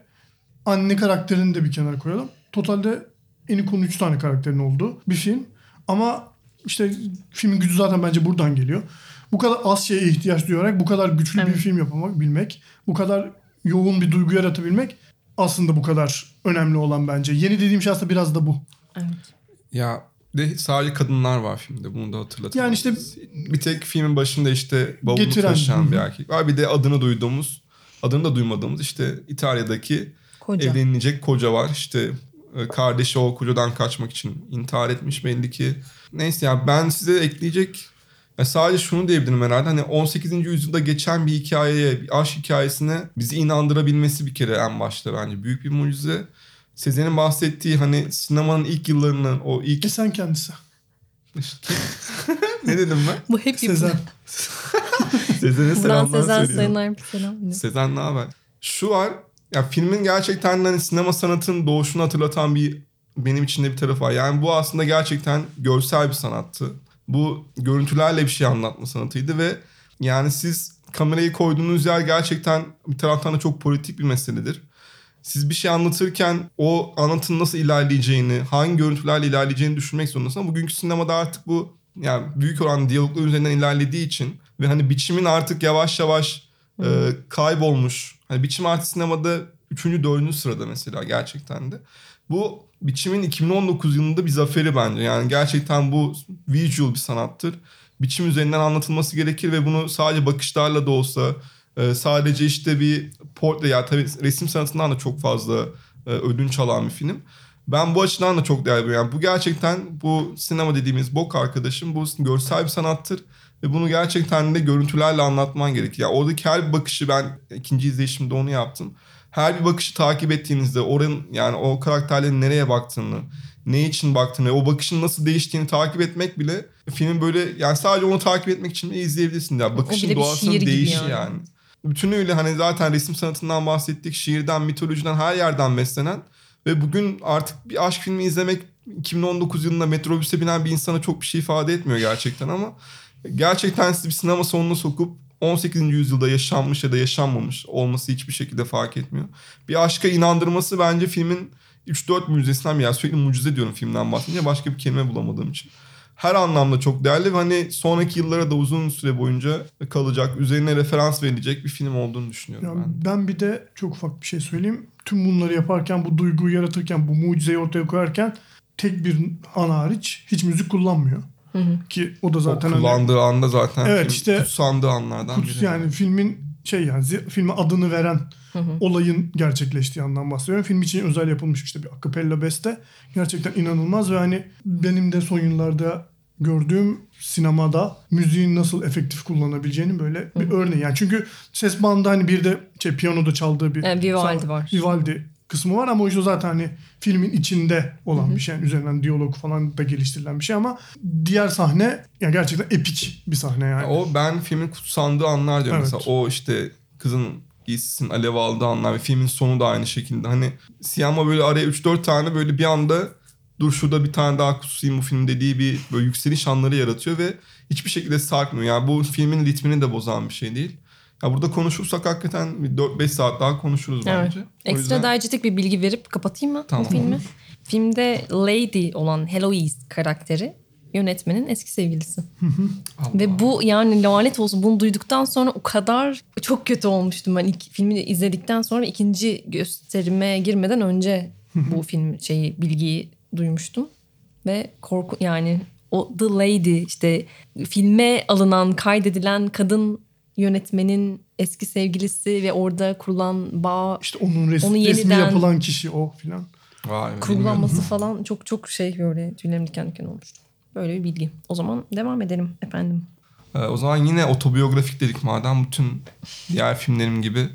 anne karakterini de bir kenara koyalım. Totalde Enikon'un 3 tane karakterin olduğu bir film. Ama işte filmin gücü zaten bence buradan geliyor. Bu kadar az şeye ihtiyaç duyarak bu kadar güçlü bir Evet. film yapamak, bilmek, bu kadar yoğun bir duygu yaratabilmek aslında bu kadar önemli olan bence. Yeni dediğim şey aslında biraz da bu. evet. Ya de sadece kadınlar var filmde bunu da hatırlatalım. Yani işte- bir tek filmin başında işte bavulu Getiren. taşıyan bir erkek var. Bir de adını duyduğumuz, adını da duymadığımız işte İtalya'daki Koca. evlenilecek koca var. İşte e, kardeşi o kocadan kaçmak için intihar etmiş belli ki. Neyse ya ben size ekleyecek ya sadece şunu diyebilirim herhalde. Hani 18. yüzyılda geçen bir hikayeye, bir aşk hikayesine bizi inandırabilmesi bir kere en başta bence. Büyük bir mucize. Sezen'in bahsettiği hani sinemanın ilk yıllarının o ilk... E sen kendisi. *laughs* ne dedim ben? Bu hep Sezen. *laughs* Sezen'e selamlar Sezen söylüyorum. Sezen ne haber? Şu var. Ya filmin gerçekten hani sinema sanatının doğuşunu hatırlatan bir benim içinde bir tarafı var. Yani bu aslında gerçekten görsel bir sanattı. Bu görüntülerle bir şey anlatma sanatıydı ve yani siz kamerayı koyduğunuz yer gerçekten bir taraftan da çok politik bir meseledir. Siz bir şey anlatırken o anlatının nasıl ilerleyeceğini, hangi görüntülerle ilerleyeceğini düşünmek zorundasın. Ama bugünkü sinemada artık bu yani büyük oranda diyaloglar üzerinden ilerlediği için ve hani biçimin artık yavaş yavaş e, kaybolmuş. Hani biçim artık sinemada 3. 4. sırada mesela gerçekten de. Bu biçimin 2019 yılında bir zaferi bence. Yani gerçekten bu visual bir sanattır. Biçim üzerinden anlatılması gerekir ve bunu sadece bakışlarla da olsa e, sadece işte bir portre ya tabii resim sanatından da çok fazla e, ödünç alan bir film. Ben bu açıdan da çok değerli. Yani bu gerçekten bu sinema dediğimiz bok arkadaşım bu görsel bir sanattır. Ve bunu gerçekten de görüntülerle anlatman gerekiyor. Yani oradaki her bir bakışı ben ikinci izleyişimde onu yaptım. Her bir bakışı takip ettiğinizde oranın yani o karakterlerin nereye baktığını, ne için baktığını, o bakışın nasıl değiştiğini takip etmek bile filmin böyle yani sadece onu takip etmek için bile izleyebilirsin. Yani bakışın doğasının değişi yani. yani. Bütünüyle hani zaten resim sanatından bahsettik. Şiirden, mitolojiden her yerden beslenen ve bugün artık bir aşk filmi izlemek 2019 yılında metrobüse binen bir insana çok bir şey ifade etmiyor gerçekten ama gerçekten sizi bir sinema salonuna sokup 18. yüzyılda yaşanmış ya da yaşanmamış olması hiçbir şekilde fark etmiyor. Bir aşka inandırması bence filmin 3-4 mucizesinden bir ya sürekli mucize diyorum filmden bahsedince başka bir kelime bulamadığım için. Her anlamda çok değerli ve hani sonraki yıllara da uzun süre boyunca kalacak, üzerine referans verilecek bir film olduğunu düşünüyorum Ya ben. ben bir de çok ufak bir şey söyleyeyim. Tüm bunları yaparken, bu duyguyu yaratırken, bu mucizeyi ortaya koyarken tek bir ana hariç hiç müzik kullanmıyor. Ki o da zaten o hani kullandığı anda zaten Evet, film işte- kutsandığı anlardan kuts- biri. yani filmin şey yani zi- filme adını veren olayın gerçekleştiği andan bahsediyorum. Film için özel yapılmış işte bir akapella beste. Gerçekten inanılmaz ve hani benim de son yıllarda gördüğüm sinemada müziğin nasıl efektif kullanabileceğini böyle bir örneği. Yani çünkü ses bandı hani bir de şey piyanoda çaldığı bir Yani Vivaldi var. Vivaldi kısmı var ama o işte zaten hani filmin içinde olan bir şey. Yani üzerinden diyalog falan da geliştirilen bir şey ama diğer sahne ya gerçekten epik bir sahne yani. O ben filmin kutsandığı anlar diyorum. Evet. Mesela o işte kızın giysisinin alev aldığı anlar ve filmin sonu da aynı şekilde. Hani Siyama böyle araya 3-4 tane böyle bir anda dur şurada bir tane daha kutsayım bu film dediği bir böyle yükseliş anları yaratıyor ve hiçbir şekilde sarkmıyor. Yani bu filmin ritmini de bozan bir şey değil. Ya burada konuşursak hakikaten bir 4-5 saat daha konuşuruz Evet. bence. O Ekstra yüzden- diyecetik bir bilgi verip kapatayım mı Tamam. bu filmi? Filmde Lady olan Heloise karakteri yönetmenin eski sevgilisi. *laughs* Ve bu yani lanet olsun bunu duyduktan sonra o kadar çok kötü olmuştum ben ilk filmi izledikten sonra ikinci gösterime girmeden önce bu film şeyi bilgiyi duymuştum ve korku yani o The Lady işte filme alınan kaydedilen kadın yönetmenin eski sevgilisi ve orada kurulan bağ İşte onun resmi, Onu resmi yeniden- yapılan kişi o filan. Vay be, kurgulanması *laughs* falan çok çok şey böyle tüylerim diken diken olmuştu. Böyle bir bilgi. O zaman devam edelim efendim. Ee, o zaman yine otobiyografik dedik madem bütün diğer filmlerim gibi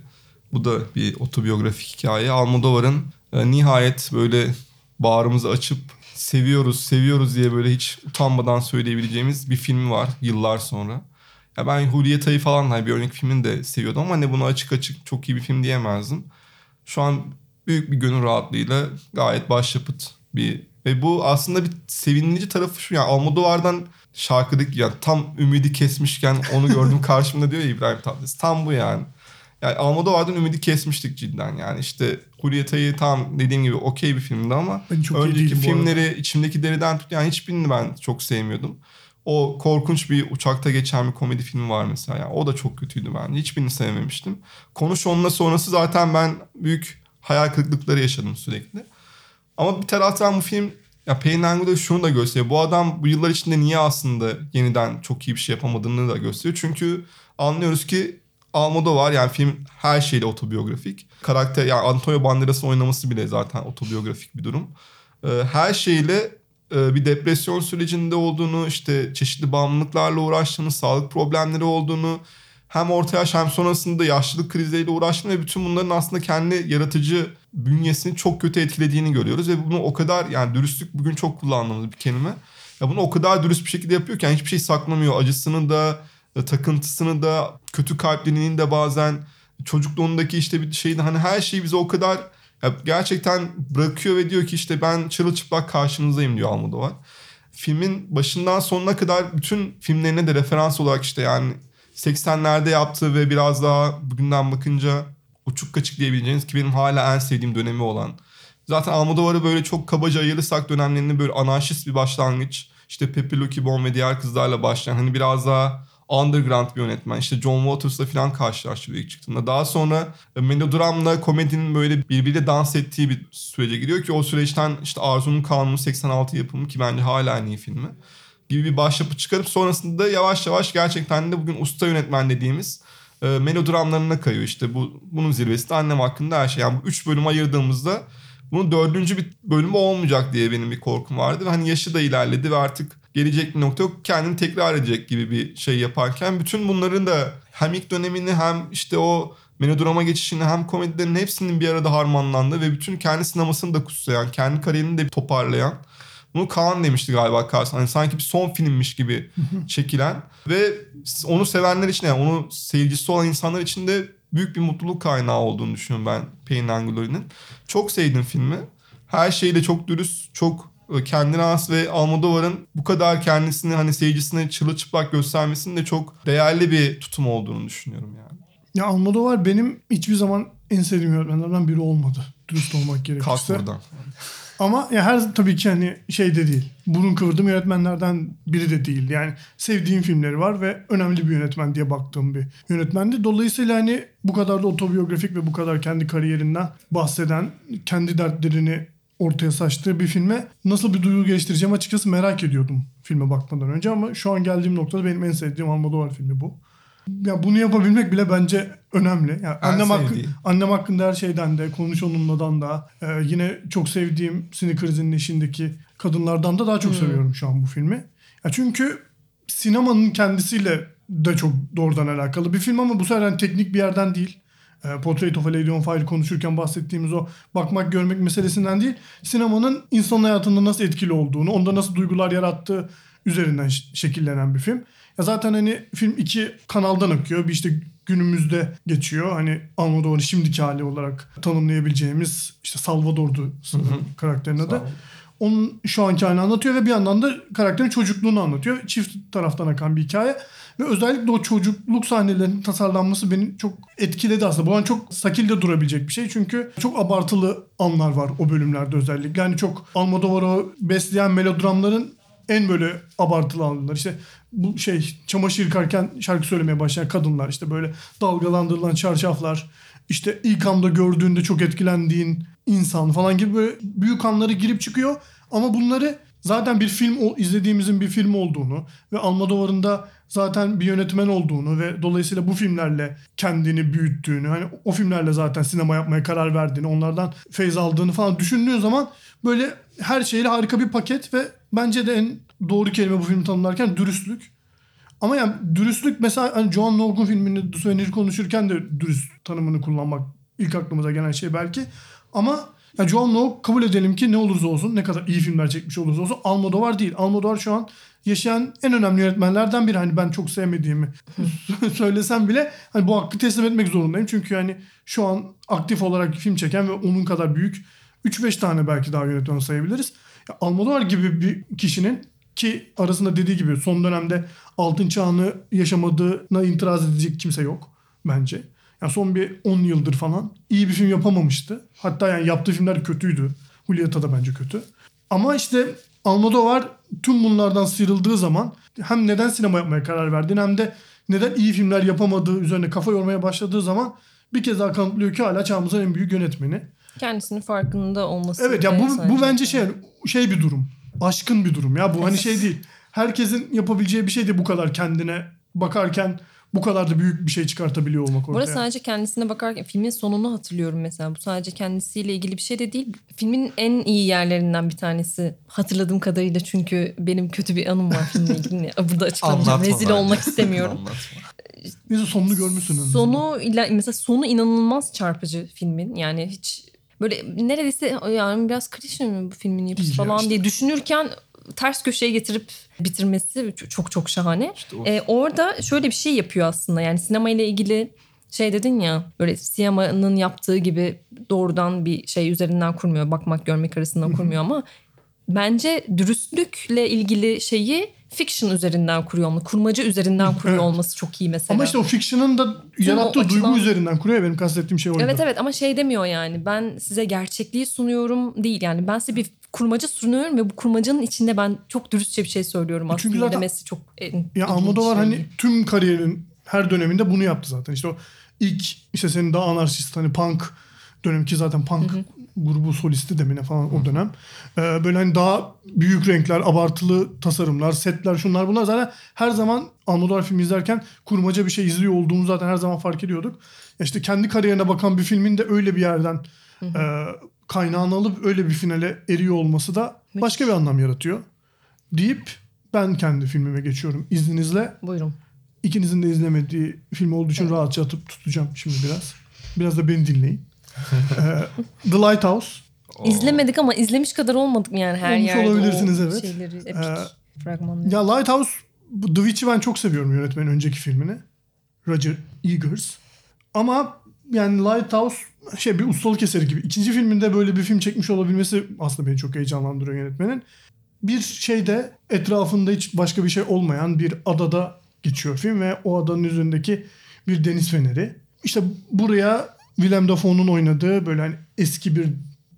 bu da bir otobiyografik hikaye. Almodovar'ın e, nihayet böyle bağrımızı açıp seviyoruz seviyoruz diye böyle hiç utanmadan söyleyebileceğimiz bir filmi var yıllar sonra. Ya ben Julieta'yı falan hani bir örnek filmini de seviyordum ama hani bunu açık açık çok iyi bir film diyemezdim. Şu an büyük bir gönül rahatlığıyla gayet başyapıt bir ve bu aslında bir sevindirici tarafı şu yani Almodovar'dan şarkıdaki yani tam ümidi kesmişken onu gördüm *laughs* karşımda diyor ya İbrahim Tatlıses. Tam bu yani. Yani Almodovar'dan ümidi kesmiştik cidden yani işte Julieta'yı tam dediğim gibi okey bir filmdi ama Ben çok iyi önceki filmleri içimdeki deriden tut yani hiçbirini ben çok sevmiyordum. O korkunç bir uçakta geçen bir komedi filmi var mesela. Yani o da çok kötüydü ben. Hiçbirini sevmemiştim. Konuş onunla sonrası zaten ben büyük hayal kırıklıkları yaşadım sürekli. Ama bir taraftan bu film ya Penango'da şunu da gösteriyor. Bu adam bu yıllar içinde niye aslında yeniden çok iyi bir şey yapamadığını da gösteriyor. Çünkü anlıyoruz ki Almodovar yani film her şeyle otobiyografik. Karakter yani Antonio Banderas'ın oynaması bile zaten otobiyografik bir durum. Ee, her şeyle bir depresyon sürecinde olduğunu, işte çeşitli bağımlılıklarla uğraştığını, sağlık problemleri olduğunu, hem orta yaş hem sonrasında yaşlılık krizleriyle uğraştığını ve bütün bunların aslında kendi yaratıcı bünyesini çok kötü etkilediğini görüyoruz. Ve bunu o kadar yani dürüstlük bugün çok kullandığımız bir kelime. Ya bunu o kadar dürüst bir şekilde yapıyor yani hiçbir şey saklamıyor. Acısını da, e, takıntısını da, kötü kalpliliğini de bazen çocukluğundaki işte bir şeydi. Hani her şeyi bize o kadar ya gerçekten bırakıyor ve diyor ki işte ben çırılçıplak karşınızdayım diyor Almodovar. Filmin başından sonuna kadar bütün filmlerine de referans olarak işte yani 80'lerde yaptığı ve biraz daha bugünden bakınca uçuk kaçık diyebileceğiniz ki benim hala en sevdiğim dönemi olan. Zaten Almodovar'ı böyle çok kabaca ayırırsak dönemlerini böyle anarşist bir başlangıç. İşte Pepe Le Bon ve diğer kızlarla başlayan hani biraz daha underground bir yönetmen. İşte John Waters'la falan karşılaştırıyor ilk çıktığında. Daha sonra e, melodramla komedinin böyle birbiriyle dans ettiği bir sürece giriyor ki o süreçten işte Arzu'nun Kanunu 86 yapımı ki bence hala en iyi filmi gibi bir başyapıt çıkarıp sonrasında yavaş yavaş gerçekten de bugün usta yönetmen dediğimiz e, melodramlarına kayıyor. İşte bu bunun zirvesi de annem hakkında her şey. Yani bu üç bölüm ayırdığımızda bunun dördüncü bir bölümü olmayacak diye benim bir korkum vardı. Hani yaşı da ilerledi ve artık gelecek bir nokta yok. Kendini tekrar edecek gibi bir şey yaparken bütün bunların da hem ilk dönemini hem işte o melodrama geçişini hem komedilerin hepsinin bir arada harmanlandı ve bütün kendi sinemasını da kutsayan, kendi kariyerini de toparlayan bunu Kaan demişti galiba Carson. Hani sanki bir son filmmiş gibi *laughs* çekilen ve onu sevenler için yani onu seyircisi olan insanlar için de büyük bir mutluluk kaynağı olduğunu düşünüyorum ben Pain Angulori'nin. Çok sevdim filmi. Her şeyle çok dürüst, çok kendine has ve Almodovar'ın bu kadar kendisini hani seyircisine çırılçıplak göstermesinin de çok değerli bir tutum olduğunu düşünüyorum yani. Ya Almodovar benim hiçbir zaman en sevdiğim yönetmenlerden biri olmadı. Dürüst olmak Kalk gerekirse. buradan. Ama ya her tabii ki hani şey de değil. Burun kıvırdığım yönetmenlerden biri de değil. Yani sevdiğim filmleri var ve önemli bir yönetmen diye baktığım bir yönetmendi. Dolayısıyla hani bu kadar da otobiyografik ve bu kadar kendi kariyerinden bahseden, kendi dertlerini ortaya saçtığı bir filme nasıl bir duygu geliştireceğim açıkçası merak ediyordum filme bakmadan önce ama şu an geldiğim noktada benim en sevdiğim Almodovar filmi bu. Ya bunu yapabilmek bile bence önemli. Yani En annem, hakkı, annem hakkında her şeyden de, konuş onunladan da, e, yine çok sevdiğim Snickers'in eşindeki kadınlardan da daha çok seviyorum şu an bu filmi. Ya çünkü sinemanın kendisiyle de çok doğrudan alakalı bir film ama bu sefer hani teknik bir yerden değil. E, Portrait of a Lady on Fire konuşurken bahsettiğimiz o bakmak görmek meselesinden değil. Sinemanın insan hayatında nasıl etkili olduğunu, onda nasıl duygular yarattığı üzerinden şekillenen bir film. Ya zaten hani film iki kanaldan akıyor. Bir işte günümüzde geçiyor. Hani Almodovar'ın şimdiki hali olarak tanımlayabileceğimiz işte Salvador'du sanırım karakterin adı. Onun şu anki halini anlatıyor ve bir yandan da karakterin çocukluğunu anlatıyor. Çift taraftan akan bir hikaye. Ve özellikle o çocukluk sahnelerinin tasarlanması beni çok etkiledi aslında. Bu an çok sakilde durabilecek bir şey. Çünkü çok abartılı anlar var o bölümlerde özellikle. Yani çok Almodovar'ı besleyen melodramların en böyle abartılı anlar. İşte bu şey çamaşır yıkarken şarkı söylemeye başlayan kadınlar işte böyle dalgalandırılan çarşaflar işte ilk anda gördüğünde çok etkilendiğin insan falan gibi böyle büyük anları girip çıkıyor ama bunları zaten bir film izlediğimizin bir film olduğunu ve Almodovar'ın da zaten bir yönetmen olduğunu ve dolayısıyla bu filmlerle kendini büyüttüğünü hani o filmlerle zaten sinema yapmaya karar verdiğini onlardan feyz aldığını falan düşündüğün zaman böyle her şeyle harika bir paket ve bence de en doğru kelime bu filmi tanımlarken dürüstlük. Ama yani dürüstlük mesela hani Joan Norgun filmini Souvenir konuşurken de dürüst tanımını kullanmak ilk aklımıza gelen şey belki. Ama ya Joan Norg kabul edelim ki ne olursa olsun ne kadar iyi filmler çekmiş olursa olsun Almodovar değil. Almodovar şu an yaşayan en önemli yönetmenlerden biri. Hani ben çok sevmediğimi *laughs* söylesem bile hani bu hakkı teslim etmek zorundayım. Çünkü hani şu an aktif olarak film çeken ve onun kadar büyük 3-5 tane belki daha yönetmen sayabiliriz. Ya Almodovar gibi bir kişinin ki arasında dediği gibi son dönemde altın çağını yaşamadığına itiraz edecek kimse yok bence. Yani son bir 10 yıldır falan iyi bir film yapamamıştı. Hatta yani yaptığı filmler kötüydü. Julieta da bence kötü. Ama işte Almodovar tüm bunlardan sıyrıldığı zaman hem neden sinema yapmaya karar verdiğini hem de neden iyi filmler yapamadığı üzerine kafa yormaya başladığı zaman bir kez daha kanıtlıyor ki hala çağımızın en büyük yönetmeni. Kendisinin farkında olması. Evet ya bu bu bence şey şey bir durum. Aşkın bir durum ya bu hani şey değil. Herkesin yapabileceği bir şey de bu kadar kendine bakarken bu kadar da büyük bir şey çıkartabiliyor olmak ortaya. sadece kendisine bakarken filmin sonunu hatırlıyorum mesela. Bu sadece kendisiyle ilgili bir şey de değil. Filmin en iyi yerlerinden bir tanesi. Hatırladığım kadarıyla çünkü benim kötü bir anım var filmle *laughs* ilgili. Burada açıklamayacağım. Rezil olmak istemiyorum. Anlatma. Neyse sonunu görmüşsün. en azından. Sonu mesela sonu inanılmaz çarpıcı filmin. Yani hiç böyle neredeyse yani biraz klişe mi bu filmin yapısı Değil ya falan işte. diye düşünürken ters köşeye getirip bitirmesi çok çok şahane. İşte o- Ee, orada şöyle bir şey yapıyor aslında. Yani sinema ile ilgili şey dedin ya böyle sinemanın yaptığı gibi doğrudan bir şey üzerinden kurmuyor. Bakmak görmek arasından kurmuyor ama bence dürüstlükle ilgili şeyi fiction üzerinden kuruyor olması, kurmaca üzerinden *laughs* kuruyor Evet. olması çok iyi mesela. Ama işte o fiction'ın da yarattığı o duygu açıdan- üzerinden kuruyor. Benim kastettiğim şey oydu. Evet evet ama şey demiyor yani ben size gerçekliği sunuyorum değil yani ben size bir kurmaca sunuyorum ve bu kurmacanın içinde ben çok dürüstçe bir şey söylüyorum aslında Çünkü zaten- demesi çok en Ya Almodovar şey. hani tüm kariyerinin her döneminde bunu yaptı zaten. İşte o ilk işte senin daha anarşist hani punk dönemi ki zaten punk grubu solisti demine falan o dönem. Ee, böyle hani daha büyük renkler, abartılı tasarımlar, setler şunlar bunlar zaten her zaman Almodovar filmi izlerken kurmaca bir şey izliyor olduğumuzu zaten her zaman fark ediyorduk. Ya İşte kendi kariyerine bakan bir filmin de öyle bir yerden e, kaynağını alıp öyle bir finale eriyor olması da başka bir anlam yaratıyor. Deyip ben kendi filmime geçiyorum izninizle. Buyurun. İkinizin de izlemediği film olduğu için rahatça atıp tutacağım şimdi biraz. Biraz da beni dinleyin. *laughs* Ee, The Lighthouse. İzlemedik ama izlemiş kadar olmadık mı yani her Olmuş yerde olabilirsiniz, evet. şeyleri epik Ee, fragmanları. Ya Lighthouse, The Witch'i ben çok seviyorum yönetmenin önceki filmini. Roger Egers. Ama yani Lighthouse şey bir ustalık eseri gibi. İkinci filminde böyle bir film çekmiş olabilmesi aslında beni çok heyecanlandırıyor yönetmenin. Bir şeyde etrafında hiç başka bir şey olmayan bir adada geçiyor film ve o adanın üzerindeki bir deniz feneri. İşte buraya Willem Dafoe'nun oynadığı böyle hani eski bir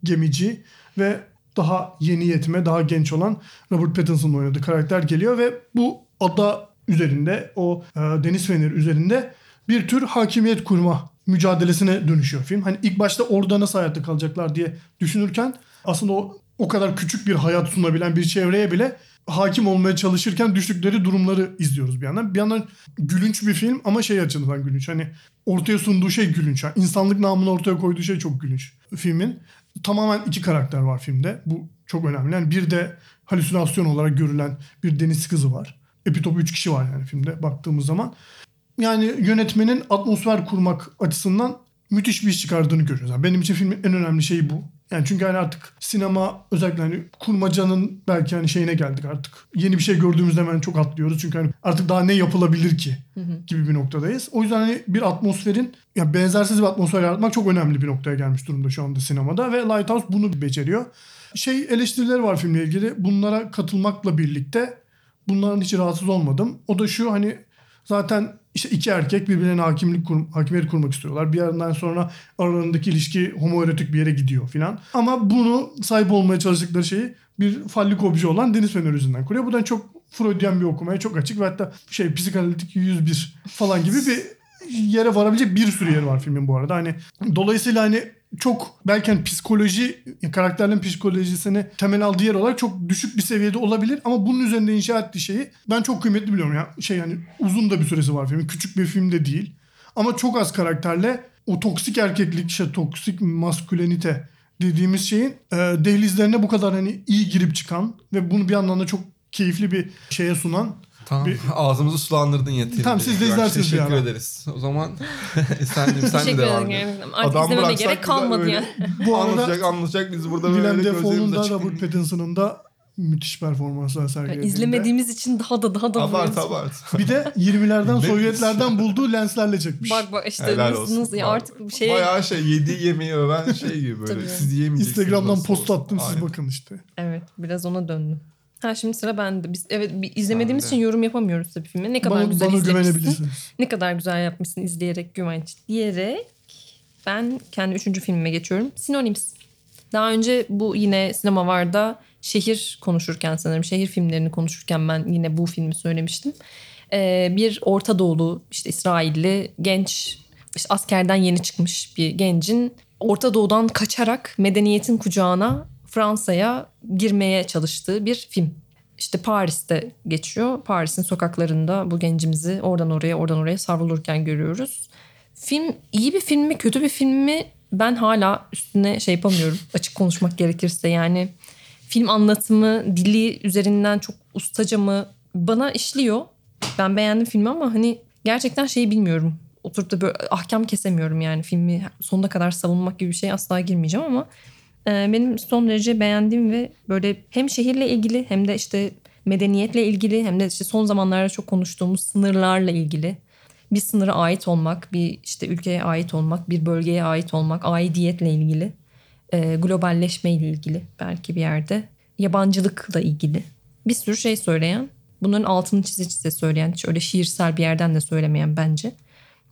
gemici ve daha yeni yetme, daha genç olan Robert Pattinson'ın oynadığı karakter geliyor ve bu ada üzerinde, o e, deniz feneri üzerinde bir tür hakimiyet kurma mücadelesine dönüşüyor film. Hani ilk başta orada nasıl hayatta kalacaklar diye düşünürken aslında o o kadar küçük bir hayat sunabilen bir çevreye bile hakim olmaya çalışırken düştükleri durumları izliyoruz bir yandan. Bir yandan gülünç bir film ama şey açısından gülünç. Hani ortaya sunduğu şey gülünç. Yani insanlık namını ortaya koyduğu şey çok gülünç filmin. Tamamen iki karakter var filmde. Bu çok önemli. Yani bir de halüsinasyon olarak görülen bir deniz kızı var. Epitopu üç kişi var yani filmde baktığımız zaman. Yani yönetmenin atmosfer kurmak açısından müthiş bir iş çıkardığını görüyoruz. Yani benim için filmin en önemli şeyi bu. Yani çünkü hani artık sinema özellikle hani kurmacanın belki hani şeyine geldik artık. Yeni bir şey gördüğümüzde hemen çok atlıyoruz. Çünkü hani artık daha ne yapılabilir ki gibi bir noktadayız. O yüzden hani bir atmosferin ya benzersiz bir atmosfer yaratmak çok önemli bir noktaya gelmiş durumda şu anda sinemada ve Lighthouse bunu beceriyor. Şey eleştirileri var filmle ilgili. Bunlara katılmakla birlikte bunların hiç rahatsız olmadım. O da şu hani zaten işte iki erkek birbirine hakimlik kur, hakimiyet kurmak istiyorlar. Bir yerden sonra aralarındaki ilişki homoerotik bir yere gidiyor filan. Ama bunu sahip olmaya çalıştıkları şeyi bir fallik obje olan deniz feneri yüzünden kuruyor. Bu da çok Freudian bir okumaya çok açık ve hatta şey psikanalitik 101 falan gibi bir yere varabilecek bir sürü yer var filmin bu arada. Hani dolayısıyla hani çok belki hani psikoloji karakterlerin psikolojisini temel aldığı yer olarak çok düşük bir seviyede olabilir. Ama bunun üzerinde inşa ettiği şeyi ben çok kıymetli biliyorum. Ya şey yani uzun da bir süresi var filmin. Küçük bir film de değil. Ama çok az karakterle o toksik erkeklik işte toksik maskülenite dediğimiz şeyin e, dehlizlerine bu kadar hani iyi girip çıkan ve bunu bir yandan da çok keyifli bir şeye sunan Tamam. Bir- *laughs* Ağzımızı sulandırdın yeterince. Tamam, siz de izlersiniz Teşekkür ara. ederiz. O zaman Esen'cim *laughs* sen de devam. Yani artık izlememe bıraksak gerek kalmadı yani. *laughs* bu arada anlatacak anlatacak biz burada Willem böyle Dafoe'nun gözlerimiz da açık. Robert Pattinson'ın da müthiş performanslar sergilediğinde. İzlemediğimiz için daha da daha da Abart abart. Bir de 20'lerden Ne- Sovyetlerden bulduğu lenslerle çekmiş. Bak bak işte Helal nasıl, olsun. ya artık bir şey Bayağı şey yediği yemeği öven şey gibi böyle. Tabii. Siz yiyemeyeceksiniz. Instagram'dan post attım siz bakın işte. Evet biraz ona döndüm. Ha şimdi sıra bende. Biz evet bir izlemediğimiz Sen için yorum yapamıyoruz tabii filme. Ne kadar Bana, güzel bana izlemişsin. Ne kadar güzel yapmışsın izleyerek güvenç diyerek ben kendi üçüncü filmime geçiyorum. Synonyms. Daha önce bu yine sinema varda şehir konuşurken sanırım şehir filmlerini konuşurken ben yine bu filmi söylemiştim. Ee, bir Orta Doğulu işte İsrailli genç işte askerden yeni çıkmış bir gencin Orta Doğu'dan kaçarak medeniyetin kucağına Fransa'ya girmeye çalıştığı bir film. İşte Paris'te geçiyor. Paris'in sokaklarında bu gencimizi oradan oraya oradan oraya savrulurken görüyoruz. Film iyi bir film mi kötü bir film mi ben hala üstüne şey yapamıyorum *laughs* açık konuşmak gerekirse yani film anlatımı dili üzerinden çok ustaca mı bana işliyor. Ben beğendim filmi ama hani gerçekten şeyi bilmiyorum. Oturup da böyle ahkam kesemiyorum yani filmi sonuna kadar savunmak gibi bir şey asla girmeyeceğim ama benim son derece beğendiğim ve böyle hem şehirle ilgili hem de işte medeniyetle ilgili hem de işte son zamanlarda çok konuştuğumuz sınırlarla ilgili bir sınıra ait olmak, bir işte ülkeye ait olmak, bir bölgeye ait olmak, aidiyetle ilgili, e, globalleşmeyle ilgili belki bir yerde, yabancılıkla ilgili bir sürü şey söyleyen, bunların altını çize çize söyleyen, hiç öyle şiirsel bir yerden de söylemeyen bence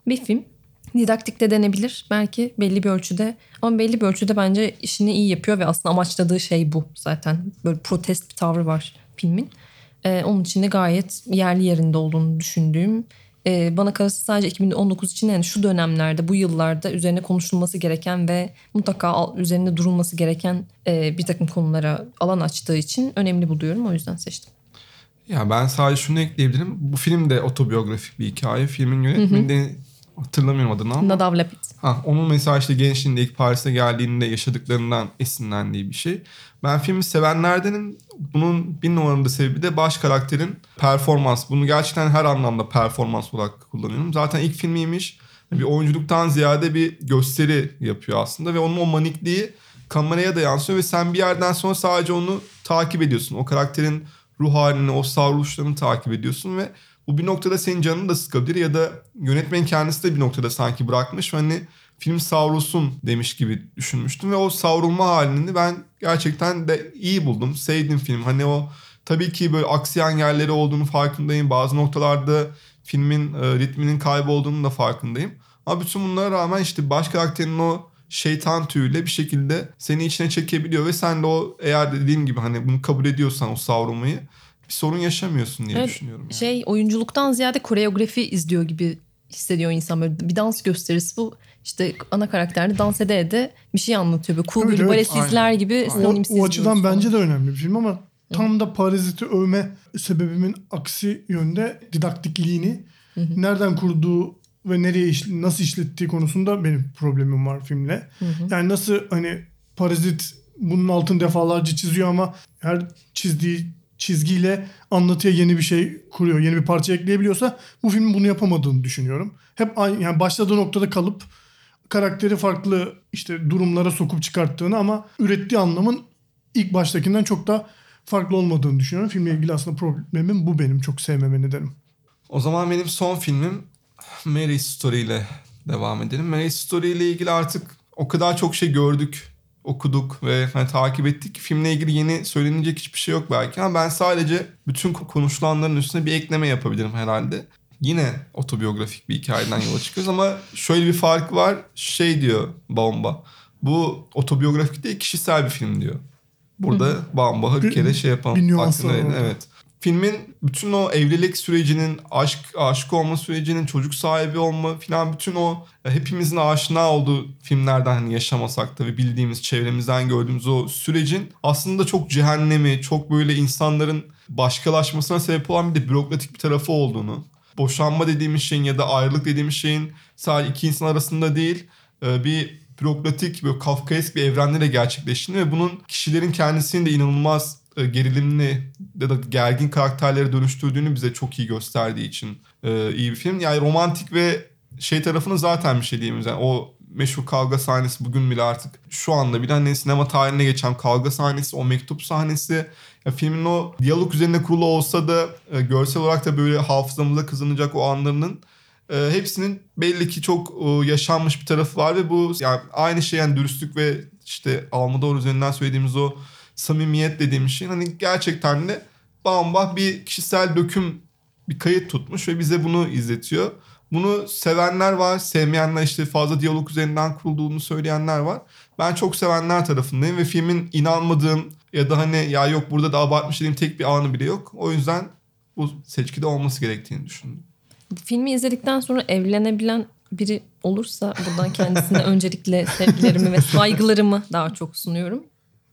bir film. Didaktik de denebilir belki belli bir ölçüde ama belli bir ölçüde bence işini iyi yapıyor ve aslında amaçladığı şey bu zaten. Böyle protest bir tavrı var filmin. Ee, onun için de gayet yerli yerinde olduğunu düşündüğüm e, bana kalırsa sadece 2019 için yani şu dönemlerde bu yıllarda üzerine konuşulması gereken ve mutlaka üzerinde durulması gereken e, bir takım konulara alan açtığı için önemli buluyorum o yüzden seçtim. Ya ben sadece şunu ekleyebilirim. Bu film de otobiyografik bir hikaye. Filmin yönetmeni hatırlamıyorum adını ama. Nadav Lapid. Ha, onun mesela işte gençliğinde ilk Paris'e geldiğinde yaşadıklarından esinlendiği bir şey. Ben filmi sevenlerdenim. Bunun bir numaramda sebebi de baş karakterin performans. Bunu gerçekten her anlamda performans olarak kullanıyorum. Zaten ilk filmiymiş. Bir oyunculuktan ziyade bir gösteri yapıyor aslında ve onun o manikliği kameraya da yansıyor ve sen bir yerden sonra sadece onu takip ediyorsun. O karakterin ruh halini, o savruluşlarını takip ediyorsun ve bu bir noktada senin canını da sıkabilir ya da yönetmen kendisi de bir noktada sanki bırakmış hani film savrulsun demiş gibi düşünmüştüm ve o savrulma halini ben gerçekten de iyi buldum. Sevdim film. Hani o tabii ki böyle aksiyen yerleri olduğunu farkındayım. Bazı noktalarda filmin e, ritminin kaybolduğunu da farkındayım. Ama bütün bunlara rağmen işte baş karakterin o şeytan tüyüyle bir şekilde seni içine çekebiliyor ve sen de o eğer dediğim gibi hani bunu kabul ediyorsan o savrulmayı bir sorun yaşamıyorsun diye Evet, düşünüyorum. yani. Şey oyunculuktan ziyade koreografi izliyor gibi hissediyor insan böyle bir dans gösterisi bu işte ana karakterde dans ede ede bir şey anlatıyor böyle cool Evet, bir evet, aynen. izler gibi O, o açıdan bence de önemli bir film ama tam da Parazit'i övme sebebimin aksi yönde didaktikliğini nereden kurduğu ve nereye iş- nasıl işlettiği konusunda benim problemim var filmle. Yani nasıl hani Parazit bunun altını defalarca çiziyor ama her çizdiği çizgiyle anlatıya yeni bir şey kuruyor. Yeni bir parça ekleyebiliyorsa bu filmin bunu yapamadığını düşünüyorum. Hep aynı yani başladığı noktada kalıp karakteri farklı işte durumlara sokup çıkarttığını ama ürettiği anlamın ilk baştakinden çok da farklı olmadığını düşünüyorum. Filmle ilgili aslında problemim bu benim çok sevmeme nedenim. O zaman benim son filmim Mary Story ile devam edelim. Mary Story ile ilgili artık o kadar çok şey gördük, okuduk ve hani takip ettik filmle ilgili yeni söylenecek hiçbir şey yok belki ama ben sadece bütün konuşulanların üstüne bir ekleme yapabilirim herhalde. Yine otobiyografik bir hikayeden yola çıkıyoruz ama şöyle bir fark var. Şey diyor Bomba. Bu otobiyografik değil kişisel bir film diyor. Burada Bamba bir kere şey yapalım. bir nüans hakkını var. Evet. Filmin bütün o evlilik sürecinin, aşk aşık olma sürecinin, çocuk sahibi olma filan bütün o e, hepimizin aşina olduğu filmlerden hani yaşamasak da ve bildiğimiz çevremizden gördüğümüz o sürecin aslında çok cehennemi, çok böyle insanların başkalaşmasına sebep olan bir de bürokratik bir tarafı olduğunu, boşanma dediğimiz şeyin ya da ayrılık dediğimiz şeyin sadece iki insan arasında değil e, bir bürokratik böyle kafkaesk bir evrende de gerçekleştiğini ve bunun kişilerin kendisini de inanılmaz gerilimli ya da gergin karakterlere dönüştürdüğünü bize çok iyi gösterdiği için e, iyi bir film. Yani romantik ve şey tarafını zaten bir şey diyeyim. Yani o meşhur kavga sahnesi bugün bile artık şu anda bile hani sinema tarihine geçen kavga sahnesi, o mektup sahnesi ya filmin o diyalog üzerine kurulu olsa da e, görsel olarak da böyle hafızamıza kazanacak o anlarının e, hepsinin belli ki çok e, yaşanmış bir tarafı var ve bu yani aynı şey yani dürüstlük ve işte Almodovar üzerinden söylediğimiz o samimiyet dediğimiz şey hani gerçekten de bamba bir kişisel döküm bir kayıt tutmuş ve bize bunu izletiyor. Bunu sevenler var, sevmeyenler işte fazla diyalog üzerinden kurulduğunu söyleyenler var. Ben çok sevenler tarafındayım ve filmin inanmadığım ya da hani ya yok burada da abartmış dediğim tek bir anı bile yok. O yüzden bu seçkide olması gerektiğini düşündüm. Filmi izledikten sonra evlenebilen biri olursa buradan kendisine *laughs* öncelikle sevgilerimi ve saygılarımı daha çok sunuyorum.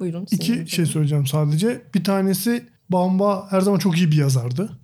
Buyurun. İki şey söyleyeceğim sadece. Bir tanesi Bamba her zaman çok iyi bir yazardı.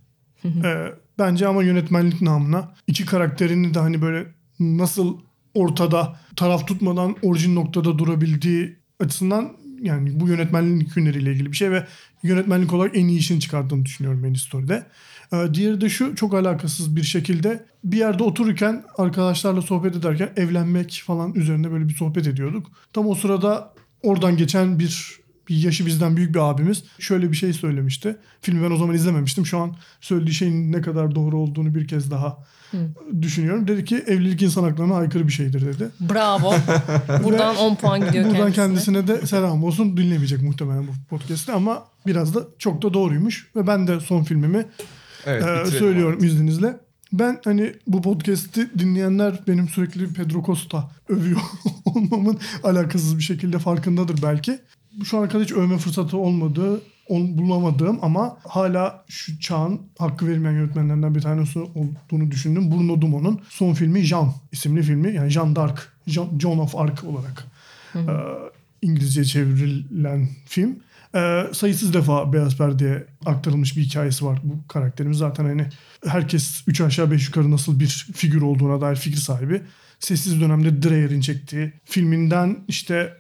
Ee, bence ama yönetmenlik namına iki karakterini de hani böyle nasıl ortada taraf tutmadan orijin noktada durabildiği açısından yani bu yönetmenlik hüneriyle ilgili bir şey ve yönetmenlik olarak en iyi işini çıkardığını düşünüyorum Main Story'de. Ee, diğeri de şu çok alakasız bir şekilde bir yerde otururken arkadaşlarla sohbet ederken evlenmek falan üzerine böyle bir sohbet ediyorduk. Tam o sırada oradan geçen bir bir yaşı bizden büyük bir abimiz şöyle bir şey söylemişti. Filmi ben o zaman izlememiştim. Şu an söylediği şeyin ne kadar doğru olduğunu bir kez daha düşünüyorum. Dedi ki evlilik insan haklarına aykırı bir şeydir dedi. Bravo. *laughs* Buradan 10 puan gidiyor Buradan kendisine. kendisine de selam olsun. Dinlemeyecek muhtemelen bu podcast'i ama biraz da çok da doğruymuş. Ve ben de son filmimi Evet, bitirelim söylüyorum izninizle. Ben hani bu podcast'i dinleyenler benim sürekli Pedro Costa övüyor *laughs* olmamın alakasız bir şekilde farkındadır belki. Şu ana kadar hiç övme fırsatı olmadığı, on, bulamadığım ama hala şu çağın hakkı verilmeyen yönetmenlerinden bir tanesi olduğunu düşündüm. Bruno Dumont'un son filmi Jean isimli filmi. Yani Jean d'Arc, John of Arc olarak e, İngilizce çevrilen film. Ee, sayısız defa Beyaz Perde'ye aktarılmış bir hikayesi var bu karakterimiz. Zaten hani herkes üç aşağı beş yukarı nasıl bir figür olduğuna dair fikir sahibi. Sessiz dönemde Dreyer'in çektiği filminden işte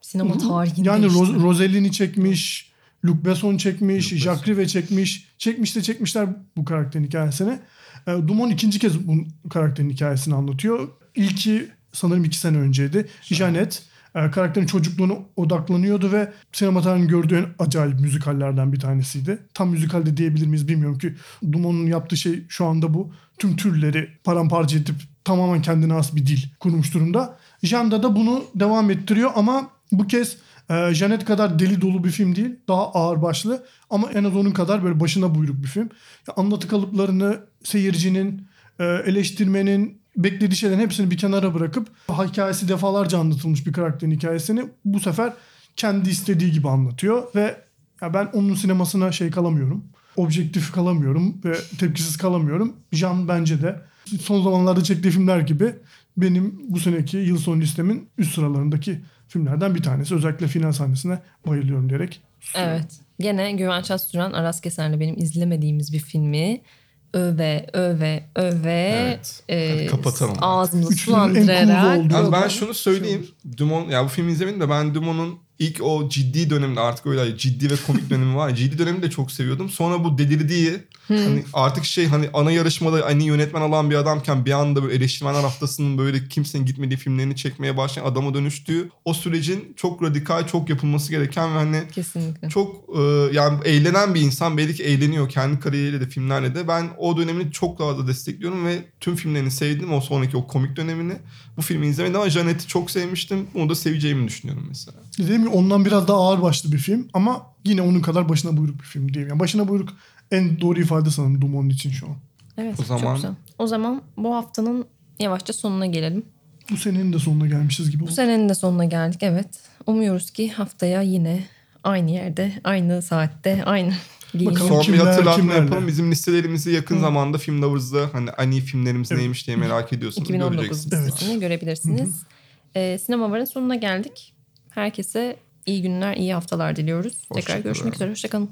Sinema tarihinde yani işte. Ros- Roselli'ni çekmiş, Luc Besson çekmiş, Luc Jacques Rivet çekmiş. Çekmiş de çekmişler bu karakterin hikayesini. E, Dumont ikinci kez bu karakterin hikayesini anlatıyor. İlki sanırım iki sene önceydi. Janet e, karakterin çocukluğuna odaklanıyordu ve sinema tarihinin gördüğü en acayip müzikallerden bir tanesiydi. Tam müzikal de diyebilir miyiz bilmiyorum ki Dumont'un yaptığı şey şu anda bu. Tüm türleri paramparça edip tamamen kendine has bir dil kurmuş durumda. Janda da bunu devam ettiriyor ama bu kez e, Janet kadar deli dolu bir film değil. Daha ağır başlı ama en az onun kadar böyle başına buyruk bir film. Ya, anlatı kalıplarını seyircinin, e, eleştirmenin beklediği şeylerin hepsini bir kenara bırakıp hikayesi defalarca anlatılmış bir karakterin hikayesini bu sefer kendi istediği gibi anlatıyor ve ya ben onun sinemasına şey kalamıyorum. Objektif kalamıyorum ve tepkisiz kalamıyorum. Jean bence de son zamanlarda çektiği filmler gibi benim bu seneki yıl sonu listemin üst sıralarındaki filmlerden bir tanesi. Özellikle final sahnesine bayılıyorum diyerek. Evet. Gene Güvenç Öztürk'ün Aras Keser'le benim izlemediğimiz bir filmi öve öve öve Evet. Hadi kapatalım ağzımızı sulandırarak ben şunu söyleyeyim. Dumont ya bu filmi izlemedim de ben Dumont'un ilk o ciddi döneminde artık öyle ciddi ve komik dönemi var. *laughs* Ciddi dönemini de çok seviyordum. Sonra bu delirdiği hani artık şey hani ana yarışmada hani yönetmen alan bir adamken bir anda böyle eleştirmenler haftasının böyle kimsenin gitmediği filmlerini çekmeye başlayan adama dönüştüğü o sürecin çok radikal, çok yapılması gereken ve hani Kesinlikle. çok e, yani eğlenen bir insan belli ki eğleniyor kendi kariyeriyle de filmlerle de. Ben o dönemini çok fazla destekliyorum ve tüm filmlerini sevdim. O sonraki o komik dönemini. Bu filmi izlemedim ama Janet'i çok sevmiştim. Bunu da seveceğimi düşünüyorum mesela dediğim gibi ondan biraz daha ağır başlı bir film ama yine onun kadar başına buyruk bir film diyeyim. Yani başına buyruk en doğru ifade sanırım Dumon'un için şu an. Evet o zaman... çok güzel. O zaman bu haftanın yavaşça sonuna gelelim. Bu senenin de sonuna gelmişiz gibi. Bu senenin de sonuna geldik evet. Umuyoruz ki haftaya yine aynı yerde, aynı saatte, aynı Bakalım Son kimler, bir hatırlatma kimlerle? yapalım. Bizim listelerimizi yakın Hı. zamanda Film Lovers'da hani ani filmlerimiz evet. neymiş diye merak ediyorsunuz. 2019 göreceksiniz. Evet. görebilirsiniz. Hı-hı. Ee, sinemaların sonuna geldik. Herkese iyi günler, iyi haftalar diliyoruz. Hoşça Tekrar görüşmek üzere. Hoşçakalın.